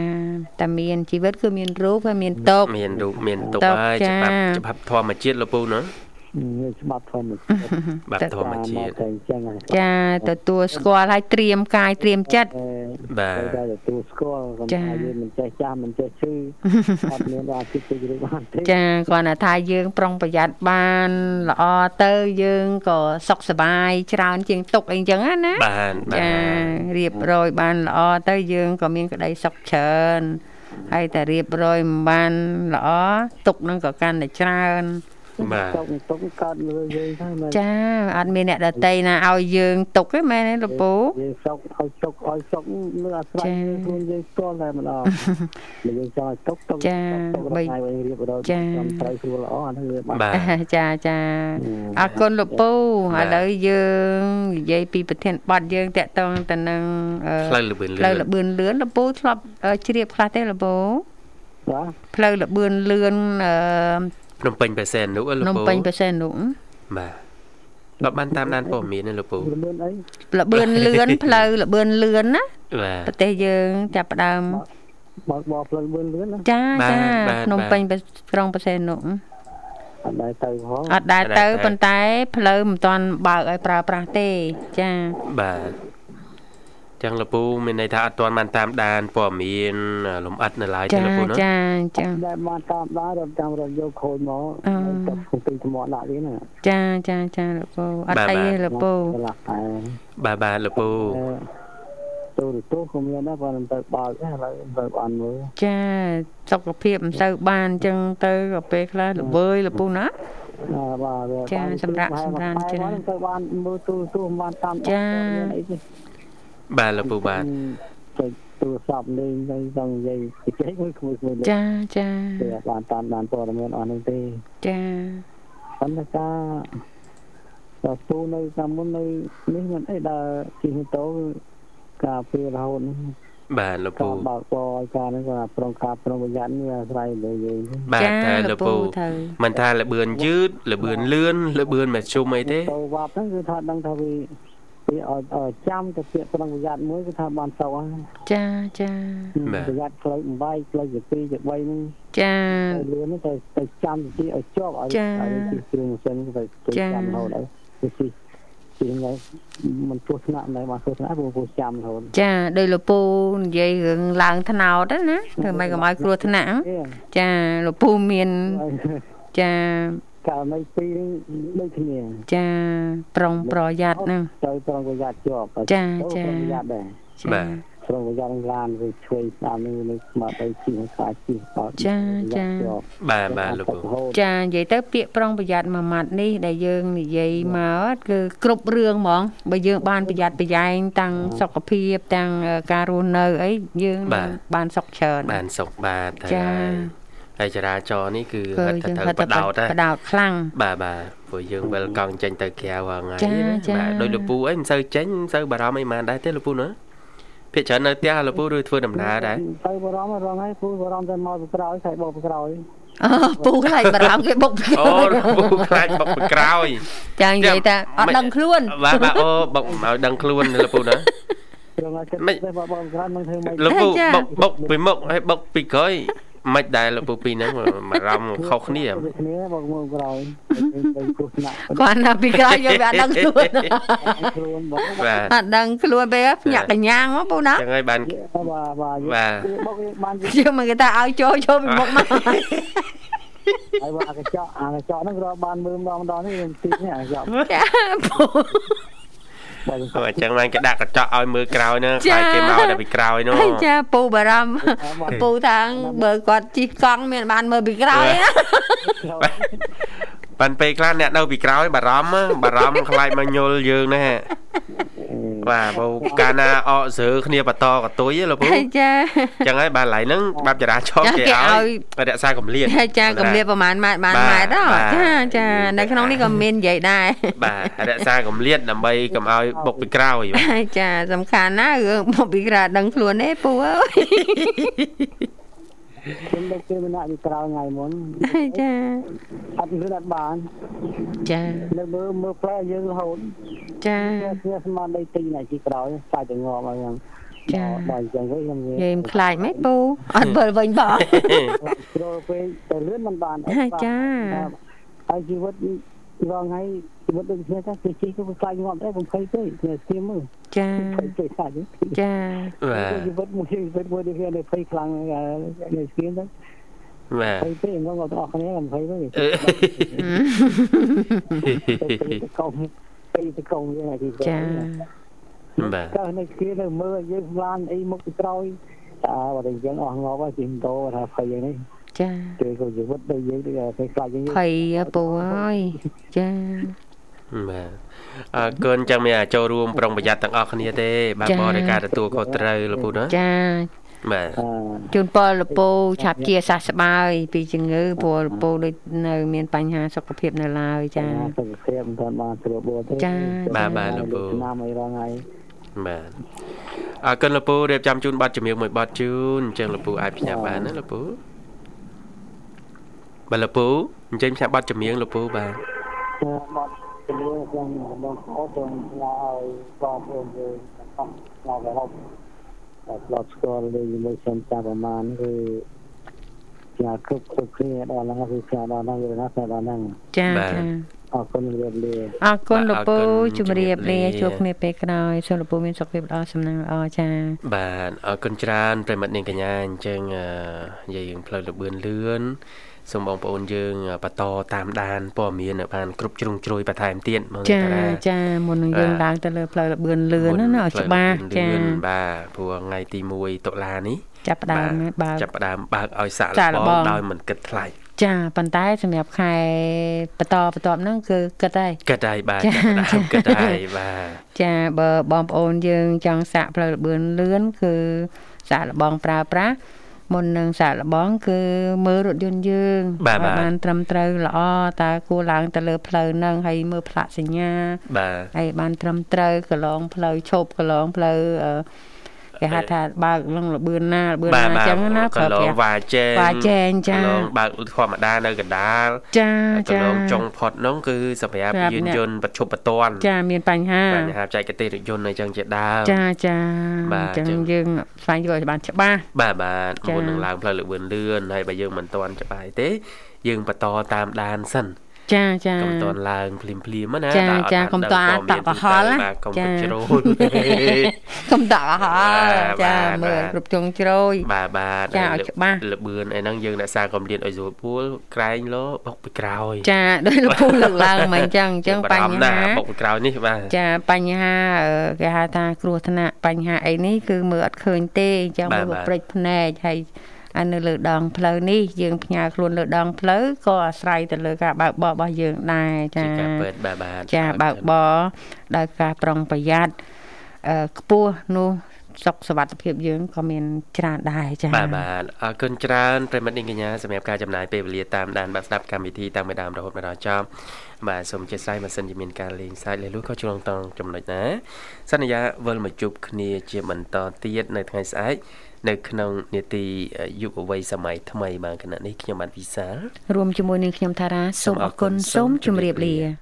Speaker 2: តែមានជីវិតគឺមានរូបហើយមានតុក
Speaker 1: មានរូបមានទុក
Speaker 2: តុក
Speaker 1: ហើយ
Speaker 2: ចា
Speaker 1: ច្បាប់ច្បាប់ធម្មជាតិលោកពូណា
Speaker 5: វាច្បាប់ធម្មជាតិ
Speaker 1: ច្បាប់ធម្មជាតិ
Speaker 5: តែអញ្ចឹងហើយ
Speaker 2: ចាទទួលស្គាល់ហើយត្រៀមកាយត្រៀមចិត្ត
Speaker 5: អឺ
Speaker 1: បាទ
Speaker 5: តែទទួលស្គាល់គាត់
Speaker 2: ចា៎
Speaker 5: ថាយើងមិនចេះចាស់មិនចេះឈឺអត់មានដល់ចិត្តជឿបានទេ
Speaker 2: ចាគាត់ថាថាយើងប្រុងប្រយ័ត្នបានល្អទៅយើងក៏សុខសប្បាយច្រើនជាងទុកអីចឹងណាណា
Speaker 1: បានបា
Speaker 2: ចា
Speaker 1: ទ
Speaker 2: រៀបរយបានល្អទៅយើងក៏មានក្តីសុខច្រើនហើយតែរៀបរយមិនបានល្អទុកនឹងក៏កាន់តែច្រើន
Speaker 1: បាទ
Speaker 5: ទុកទុកកើតលើយើងទៅមែន
Speaker 2: ចាអត់មានអ្នកដតីណាឲ្យយើងទុកទេមែនទេលោកពូ
Speaker 5: យើងសុកឲ្យទុកឲ្យសុកលើអាស្រ័យ
Speaker 2: ចា៎
Speaker 5: ខ្លួនយើងស្គាល់តែម្ដងបើយើងចង់ឲ្យទុកទុក
Speaker 2: ចា៎
Speaker 5: ទុក
Speaker 2: បី
Speaker 5: ថ្ងៃវិញរៀបរយ
Speaker 2: ចា៎
Speaker 5: ត្រឹមត្រូវស្រួលល្អអាហ្នឹងវាបាន
Speaker 1: បាទ
Speaker 2: ចាចាអរគុណលោកពូ
Speaker 1: បាទ
Speaker 2: ឥឡូវយើងនិយាយពីប្រធានបទយើងតកតងទៅនឹងអឺ
Speaker 1: ផ្លូវលបឿនលឿ
Speaker 2: ផ្លូវល
Speaker 1: ន
Speaker 2: បឿនលឿនលោកពូធ្លាប់អឺជ្រាបខ្លះទេលោកពូ
Speaker 5: បាទ
Speaker 2: ផ្លូវលបឿនលឿនអឺ
Speaker 1: ភ្នំពេញបេសែននោះអឺ
Speaker 2: ភ្លោ
Speaker 1: ក
Speaker 2: នំ
Speaker 1: ពូ
Speaker 2: ពេញប្រសេនុក
Speaker 1: បាទដល់បានតាមដានព័ត៌មានណាលោកពូ
Speaker 5: លឿនអី
Speaker 2: លបឿនលឿនផ្លូវលបឿនលឿនណា
Speaker 1: បាទ
Speaker 2: ប្រទេសយើងចាប់ផ្ដើម
Speaker 5: បើកបោផ្លូវលឿនលឿនណា
Speaker 2: ចា
Speaker 1: បាទ
Speaker 2: ចា
Speaker 1: បាទ
Speaker 2: ភ្នំ
Speaker 1: បាទ
Speaker 2: ពេញក្រុងប្រសេនុក
Speaker 5: អត់ដែរទៅផង
Speaker 2: អត់ដែរ
Speaker 1: អត់ដែរ
Speaker 2: ទៅ
Speaker 1: ទៅ
Speaker 2: ប៉ុន្តែផ្លូវមិនទាន់បើកឲ្យប្រើប្រាស់ទេចា
Speaker 1: បាទ ចឹងលោកពូមានន័យថាអត់ទាន់បានតាមដានព័ត៌មានលំអិតនៅឡើយទេ
Speaker 2: ចា
Speaker 1: លោកពូណា
Speaker 2: ចាចា
Speaker 5: ដែលបានតាមដែររត់តាមរត់យកខូចមក
Speaker 2: អឺ
Speaker 5: ទៅក្នុងទីថ្មដាក់វិញណា
Speaker 2: ចាចាចាលោកពូអត់អីទេលោកពូ
Speaker 5: ឆ្លាស់តែ
Speaker 1: បាទបាទលោកពូ
Speaker 5: ទូរទស្សន៍ក៏មានដែរប៉ុន្តែទៅបើកដែរឥឡូវទៅបានមើល
Speaker 2: ចាសុខភាពមិនសូវបានអញ្ចឹងទៅក៏ពេលខ្លះល្វើយលោកពូណា
Speaker 5: ណាបាទ
Speaker 2: ចាសម្រាប់សម្រាប់ច្រើន
Speaker 5: ទៅបានមើលទូរទស្សន៍បានតាម
Speaker 2: ចា
Speaker 5: អីទេ
Speaker 1: បាទលោកពូបាទ
Speaker 5: ទៅទូរស័ព្ទលេងទៅចង់និយាយជជែកមួយក្មួយៗលេង
Speaker 2: ចាចា
Speaker 5: ទេអត់បានតាមដានព័ត៌មានអស់ហ្នឹងទេ
Speaker 2: ចា
Speaker 5: ប៉ុន្តែការដល់ទូនៅតាមមុននៅនេះមិនអីដល់ជិះម៉ូតូគឺការពេលរហូតនេះ
Speaker 1: បាទលោកពូ
Speaker 5: ការបើកបរឲ្យការនេះក៏ប្រុងការប្រុងប្រយ័ត្ននេះអាស្រ័យលើយើងទេ
Speaker 1: បាទ
Speaker 2: ចា
Speaker 1: តែលោកពូ
Speaker 2: ទៅ
Speaker 1: មិនថាលបឿនយឺតលបឿនលឿនលបឿនមធ្យមអីទេ
Speaker 5: ទៅវត្តហ្នឹងគឺថាដឹងថាវា វាឲ្យឲ្យចាំទៅពាក្យប្រុងប្រយ័ត្នមួយគឺថាបានសោកហ្នឹង
Speaker 2: ចាចា
Speaker 1: បាទ
Speaker 5: ប្រយ័ត្នផ្លូវបំបែកផ្លូវជា2ជា3ហ្នឹង
Speaker 2: ចា
Speaker 5: ទៅលឿនហ្នឹងទៅទៅចាំទីឲ្យជាប់ឲ្យ
Speaker 2: ចា
Speaker 5: ឲ្យជិះគ្រឿងម៉ាស៊ីនទៅទៅ
Speaker 2: ចា
Speaker 5: ចាំរហូតហើយទៅជិះជិះហ្នឹងមិនពោះថ្នាក់ដែរបានពោះថ្នាក់ព្រោះពោះចាំរហូត
Speaker 2: ចាដោយលោកពូនិយាយរឿងឡើងថ្នោតហ្នឹងណាធ្វើម៉េចកុំឲ្យគ្រោះថ្នាក់
Speaker 5: ទេ
Speaker 2: ចាលោកពូមាន
Speaker 5: ហើយ
Speaker 2: ចា
Speaker 5: ករណីពីរនេះដូចគ្នា
Speaker 2: ចាប្រុងប្រយ័ត្នហ្នឹង
Speaker 5: ទៅប្រុងប្រយ័ត្នជាប់
Speaker 2: ចា
Speaker 5: ទៅ
Speaker 2: ចា
Speaker 5: ប្រុងប្រយ័ត្នដែរ
Speaker 2: ចា
Speaker 1: បាទ
Speaker 5: ប្រុងប្រយ័ត្ននឹងឡានវាឆ្វេងស្ដាំនេះនឹងស្មាត់ទៅជិះខ្លាចជិះបោក
Speaker 2: ចាចា
Speaker 1: បាទបាទលោកពូ
Speaker 2: ចានិយាយទៅពាក្យប្រុងប្រយ័ត្នមួយម៉ាត់នេះដែលយើងនិយាយមកគឺគ្រប់រឿងហ្មងបើយើងបានប្រយ័ត្នប្រយែងទាំងសុខភាពទាំងការរស់នៅអីយើងនឹងបានសុខច្រើន
Speaker 1: បានសុខបាទតែ
Speaker 2: ចា
Speaker 1: ហើយចរាចរណ៍នេះគឺ
Speaker 2: គឺ
Speaker 1: ហិត
Speaker 2: យើង
Speaker 1: ទៅ
Speaker 2: ហៅ
Speaker 1: បដោត
Speaker 2: ប
Speaker 1: ណា
Speaker 2: ដោតខ្លាំង
Speaker 1: បាទបាទព្រោះយើងវិលកង់ចេញទៅក្រៅរាល់ថ្ងៃ
Speaker 2: ចា
Speaker 1: ណា
Speaker 2: ចា
Speaker 1: បាទដោយលោកពូអីមិនសូវចេញមិនសូវបារម្ភអីហ្មងដែរទេលោកពូណាភាគច្រើននៅផ្ទះលោកពូឬធ្វើដំណើរដែរ
Speaker 5: ទៅបរមរងហើយពូបរមតែមកពីក្រោយខែបោកពីក្រោយ
Speaker 2: អូពូខ្លាចបារម្ភគេបុក
Speaker 1: អូលោកពូខ្លាចបុកពីក្រោយ
Speaker 2: ចានិយាយតែអត់ដឹងខ្លួន
Speaker 1: បាទបាទអូបុកមកដឹងខ្លួនលោកពូណា
Speaker 5: រងហើយគិត
Speaker 1: មិន
Speaker 5: ទៅបោកពីក្រោយមិនធ្វើមិន
Speaker 1: លោកពូ
Speaker 2: ចា
Speaker 1: បុកបុកពីមុខហើយបុកពីក្រោយ មិនដែរលោកពូពីរហ្នឹងបារម្ភខុសគ្នា
Speaker 5: ដូចគ្នាបោកមកក្រោយទៅគ្រោះថ្នាក់
Speaker 2: គាត់ណាពីក្រោយយើងវាអត់ដឹងខ្លួន
Speaker 5: ខ្លួនបង
Speaker 1: បាទ
Speaker 2: អត់ដឹងខ្លួនពេលភ្ញាក់កញ្ញាងមកពូណា
Speaker 1: ចឹងហើយបាន
Speaker 5: បាទបាទ
Speaker 1: បាទ
Speaker 5: បោកបាន
Speaker 2: យើងមិនគេថាឲ្យចូលចូលពីមុខមក
Speaker 5: ហើយបាទអាកញ្ចក់អាកញ្ចក់ហ្នឹងក៏បានមើលម្ដងម្ដងនេះខ្ញុំទីនេះអាកញ្ចក់
Speaker 2: ចាពូ
Speaker 5: បាទ
Speaker 1: អូអញ្ចឹងបានគេដាក់កញ្ចក់ឲ្យមើលក្រោយហ្នឹង
Speaker 2: ចា
Speaker 1: ខ្លាចគេមកតែពីក្រោយនោះ
Speaker 2: ហើយចាពូបារម្ភពូថាងបើគាត់ជិះកង់មានបានមើលពីក្រោយណា
Speaker 1: បានពេលខ្លះអ្នកនៅពីក្រោយបារម្ភណាបារម្ភខ្លាចមកញុលយើងណា បាទពូកាលណាអកស្រើគ្នាបន្តកតុយហ៎លោកពូ
Speaker 2: ហើយចា
Speaker 1: អញ្ចឹងហើយបាទឡៃហ្នឹងបាប់ចរាចរណ៍
Speaker 2: ចា
Speaker 1: គេ
Speaker 2: គេ
Speaker 1: ឲ្យ
Speaker 2: ឲ្យ
Speaker 1: រក្សាកម្លាត
Speaker 2: ហើយចាកម្រាបប្រហែលម៉ែត្របាន
Speaker 1: បាទ
Speaker 2: ម៉ែត្រហ៎
Speaker 1: បាទ
Speaker 2: ចាចានៅក្នុងនេះក៏មាននិយាយដែរ
Speaker 1: បាទរក្សាកម្លាតដើម្បីកុំឲ្យបុកពីក្រោយបាទ
Speaker 2: ហើយចាសំខាន់ណាស់រឿងមកពីក្រៅដឹងខ្លួនទេពូអើយ
Speaker 5: ខ្ញុំដឹកគេម្នាក់ពីក្រោយថ្ងៃមុន
Speaker 2: ហើយចា
Speaker 5: អត់លឿនអត់បាន
Speaker 2: ចា
Speaker 5: នៅមើលមើលផ្លែយើងរហូត
Speaker 2: ចា
Speaker 5: គ្នាស្មានដីទីណាពីក្រោយខ្លាចទៅងប់ហើយខ្ញុំ
Speaker 2: ចា
Speaker 5: ដល់អញ្ចឹងវិញខ្ញុំនិ
Speaker 2: និ
Speaker 5: យា
Speaker 2: យា
Speaker 5: យ
Speaker 2: យមិនខ្លាចហ្មងពូអត់វិលវិញបង
Speaker 5: ជ្រុលពេកទៅលឿនមិនបាន
Speaker 2: ហើយចា
Speaker 5: ហើយជីវិតរងថ្ងៃជីវិតដូចគ្នាចាគេជិះទៅខ្លាចងាប់ដែរបំភ័យពេកគ្នាស្គៀមមើល
Speaker 2: ចា
Speaker 5: ភ័យពេកខ្លាច
Speaker 2: ចា
Speaker 1: បាទ
Speaker 5: ជីវិតមួយជីវិតមួយដូចគ្នាភ័យខ្លាំងនេះស្គៀមទៅ
Speaker 1: បាទ
Speaker 5: ភ័យពេកងងទាំងអស់គ្នាបំភ័យពេក
Speaker 1: អឺ
Speaker 5: ទៅកុំទៅទៅកុំយ៉ាងណាទី
Speaker 2: ចា
Speaker 1: បាទ
Speaker 5: ក៏នៅស្គៀមទៅមើលយើងឡានអីមុខទៅក្រោយតើបើតែយើងអស់ងាប់ហើយជិះម៉ូតូថាភ័យយ៉ាងនេះ
Speaker 2: ចា
Speaker 5: គេក៏ជីវិតដូចយើងដូចភ័យខ្លាចយ៉ាងនេះ
Speaker 2: ភ័យអពូអើយចា
Speaker 1: បាទអរគុណចាំមានអាចចូលរួមប្រុងប្រយ័ត្នទាំងអស់គ្នាទេបាទបរិការទទួលខុសត្រូវលោកពូណា
Speaker 2: ចា
Speaker 1: បាទ
Speaker 5: អឺ
Speaker 2: ជូនពរលពូឆាប់ជាសះស្បើយពីជំងឺព្រោះលពូដូចនៅមានបញ្ហាសុខភាពនៅឡើយចា
Speaker 5: សុខភាពមិនទាន់បានស្រួលបួទេ
Speaker 2: ចា
Speaker 1: បាទបាទលោកពូ
Speaker 5: ឆ្នាំអីរងហើយ
Speaker 1: បាទអរគុណលោកពូរៀបចំជូនប័ណ្ណជំនឿមួយប័ណ្ណជូនអញ្ចឹងលោកពូអាចផ្ញើបានណាលោកពូបាទលោកពូអញ្ចឹងផ្ញើប័ណ្ណជំនឿលោកពូបាទ
Speaker 5: ចាមកជំនួយខ្ញុំបងប្អូនសូមផ្ញើឲ្យបងប្អូនយើងទាំងអស់មករហូ តតែឆ្លត់ស្គាល់លេខជាមួយខ្ញុំតាមប្រមាណគឺផ្ញើគ្រប់គ្រប់គ្នាដល់ហ្នឹងគឺផ្ញើដល់ហ្នឹងវាណាផ្ញើដល់ហ្នឹង
Speaker 2: ចាចា
Speaker 5: អរគុណរៀបលា
Speaker 2: អរគុណលពូ
Speaker 1: បាទអរគុណ
Speaker 2: ជំរាបលា
Speaker 1: ជំរាបលា
Speaker 2: ជួបគ្នាពេលក្រោយសូមលពូមានសុខភាពល្អសំណាងល្អចា
Speaker 1: បាទអរគុណច្រើនប្រិមត្តនាងកញ្ញាអញ្ចឹងអឺយើងផ្លូវលបឿនលឿន សូមបងប្អូនយើងបន្តតាមដានព័ត៌មានឲ្យបានគ្រប់ជ្រុងជ្រោយបន្ថែមទៀតមក
Speaker 2: ចា
Speaker 1: តារា
Speaker 2: ចាមុននឹងយើង
Speaker 1: បាទ
Speaker 2: ឡើងទៅលើផ្លូវលបឿនលឿនណាណាឲ្យច្បាស់ចា
Speaker 1: លឿនបាទព្រោះថ្ងៃទី1តុលានេះ
Speaker 2: ចាប់ផ្ដើមណាបើក
Speaker 1: ចាប់ផ្ដើមបើកឲ្យសាក
Speaker 2: សាក
Speaker 1: ល្ល្ប
Speaker 2: បង
Speaker 1: ងដោយមិនគិតថ្លៃ
Speaker 2: ចាប៉ុន្តែសម្រាប់ខែបន្តបន្ទាប់ហ្នឹងគឺគិតហើយ
Speaker 1: គិតហើយបាទ
Speaker 2: ចា
Speaker 1: ចាប់ផ្ដើមគិតហើយបាទ
Speaker 2: ចាបើបងប្អូនយើងចង់សាកផ្លូវលបឿនលឿនគឺសាកល្បងប្រើប្រាស់ មុននឹងសាកល្បង គឺមើលរថយន្តយើង
Speaker 1: បាទបាទ
Speaker 2: បានត្រឹមត្រូវល្អតើគួរឡើងទៅលើផ្លូវហ្នឹងហើយមើលផ្លាកសញ្ញា
Speaker 1: បាទ
Speaker 2: ហើយបានត្រឹមត្រូវកន្លងផ្លូវឈប់កន្លងផ្លូវអឺ គេហៅថាបើកលងលបឿនណាលបឿន
Speaker 1: បាទ
Speaker 2: ណាអ
Speaker 1: បាទ
Speaker 2: ញ្ចឹងណា
Speaker 1: កន្លងវ៉ាជែង
Speaker 2: វ៉ាចែងចា
Speaker 1: កន្លងបើកធម្មតានៅកណ្ដាល
Speaker 2: ចា
Speaker 1: ហើយក
Speaker 2: ចា
Speaker 1: ន្លងចុងផុតនោះគឺសម្រាប់
Speaker 2: សម្រាប់
Speaker 1: យាន
Speaker 2: អ្នក
Speaker 1: យន្តបច្ចុប្បន្ន
Speaker 2: ចាមានបញ្ហា
Speaker 1: បញ្ហាបច្ចេកទេសរថយន្តអីចឹងជាដើម
Speaker 2: ចាចា
Speaker 1: បាទ
Speaker 2: អញ្ចឹង
Speaker 1: ចឹង
Speaker 2: យើងស្វែងយល់ឲ្យបានច្បាស់
Speaker 1: បាទបាទ
Speaker 2: ចា៎
Speaker 1: មុននឹងឡើងផ្លូវលឿនលឿនហើយបើយើងមិនទាន់ច្បាស់ទេយើងបន្តតាមដានសិន
Speaker 2: ចាចា
Speaker 1: កុំទាន់ឡើងភ្លាមភ្លាមៗណា
Speaker 2: ចា
Speaker 1: ដល់អត់
Speaker 2: ចា
Speaker 1: បាន
Speaker 2: កុំ
Speaker 1: ដឹង
Speaker 2: ទាន់
Speaker 1: ព័ត៌មាន
Speaker 2: តក់កុហលណា
Speaker 1: បាទកុំ
Speaker 2: ចា
Speaker 1: ទៅជ្រុល
Speaker 2: កុំតក់ហល់
Speaker 1: បាទ
Speaker 2: ចា
Speaker 1: បាទ
Speaker 2: មើល
Speaker 1: បាទ
Speaker 2: គ្រប់ជងជ្រោយ
Speaker 1: បាទបាទ
Speaker 2: ចាឲ្យ
Speaker 1: ហើយ
Speaker 2: ច្បាស់
Speaker 1: លបឿនអីហ្នឹងយើងរក្សាកម្រិតឲ្យស្រួលពួលក្រែងលោបុកពីក្រោយ
Speaker 2: ចាដោយលោកពូលើកឡើងមកអញ្ចឹងអញ្ចឹង
Speaker 1: បារម្ភ
Speaker 2: បញ្ហា
Speaker 1: ណាបុកពីក្រោយនេះបាទ
Speaker 2: ចាបញ្ហាអឺគេហៅថាគ្រោះថ្នាក់បញ្ហាអីនេះគឺមើលអត់ឃើញទេអញ្ចឹង
Speaker 1: បាទ
Speaker 2: មើល
Speaker 1: បាទ
Speaker 2: ព្រិចភ្នែកហើយ អានៅលើដងផ្លូវនេះយើងផ្ញើខ្លួនលើដងផ្លូវក៏អាស្រ័យទៅលើការបើកបររបស់យើងដែរចា
Speaker 1: ជាការពិតបាទបាទ
Speaker 2: ចាបើកបរដោយការប្រុងប្រយ័ត្នអឺខ្ពស់នោះសុខសวัสดิភាពយើងក៏មានច្រើនដែរចា
Speaker 1: បាទបាទអរគុណច្រើនប្រិមត្តនាងកញ្ញាសម្រាប់ការចំណាយពេលវេលាតាមដានបាទស្ដាប់កម្មវិធីតាំងពីដើមរហូតមកដល់ចប់បាទសូមអធិស្ឋានបើសិនជាមានការលេងសើចលេលួយក៏ឆ្លងតង់ចំណុចណាសន្យាវិលមកជួបគ្នាជាបន្តទៀតនៅថ្ងៃស្អែក នៅក្នុងនេតិយុវវ័យសម័យថ្មីបាទគណៈនេះខ្ញុំបាទវិសាល
Speaker 2: រួមជាមួយនឹងខ្ញុំថារាសូមអរគុណសូមជម្រាបលា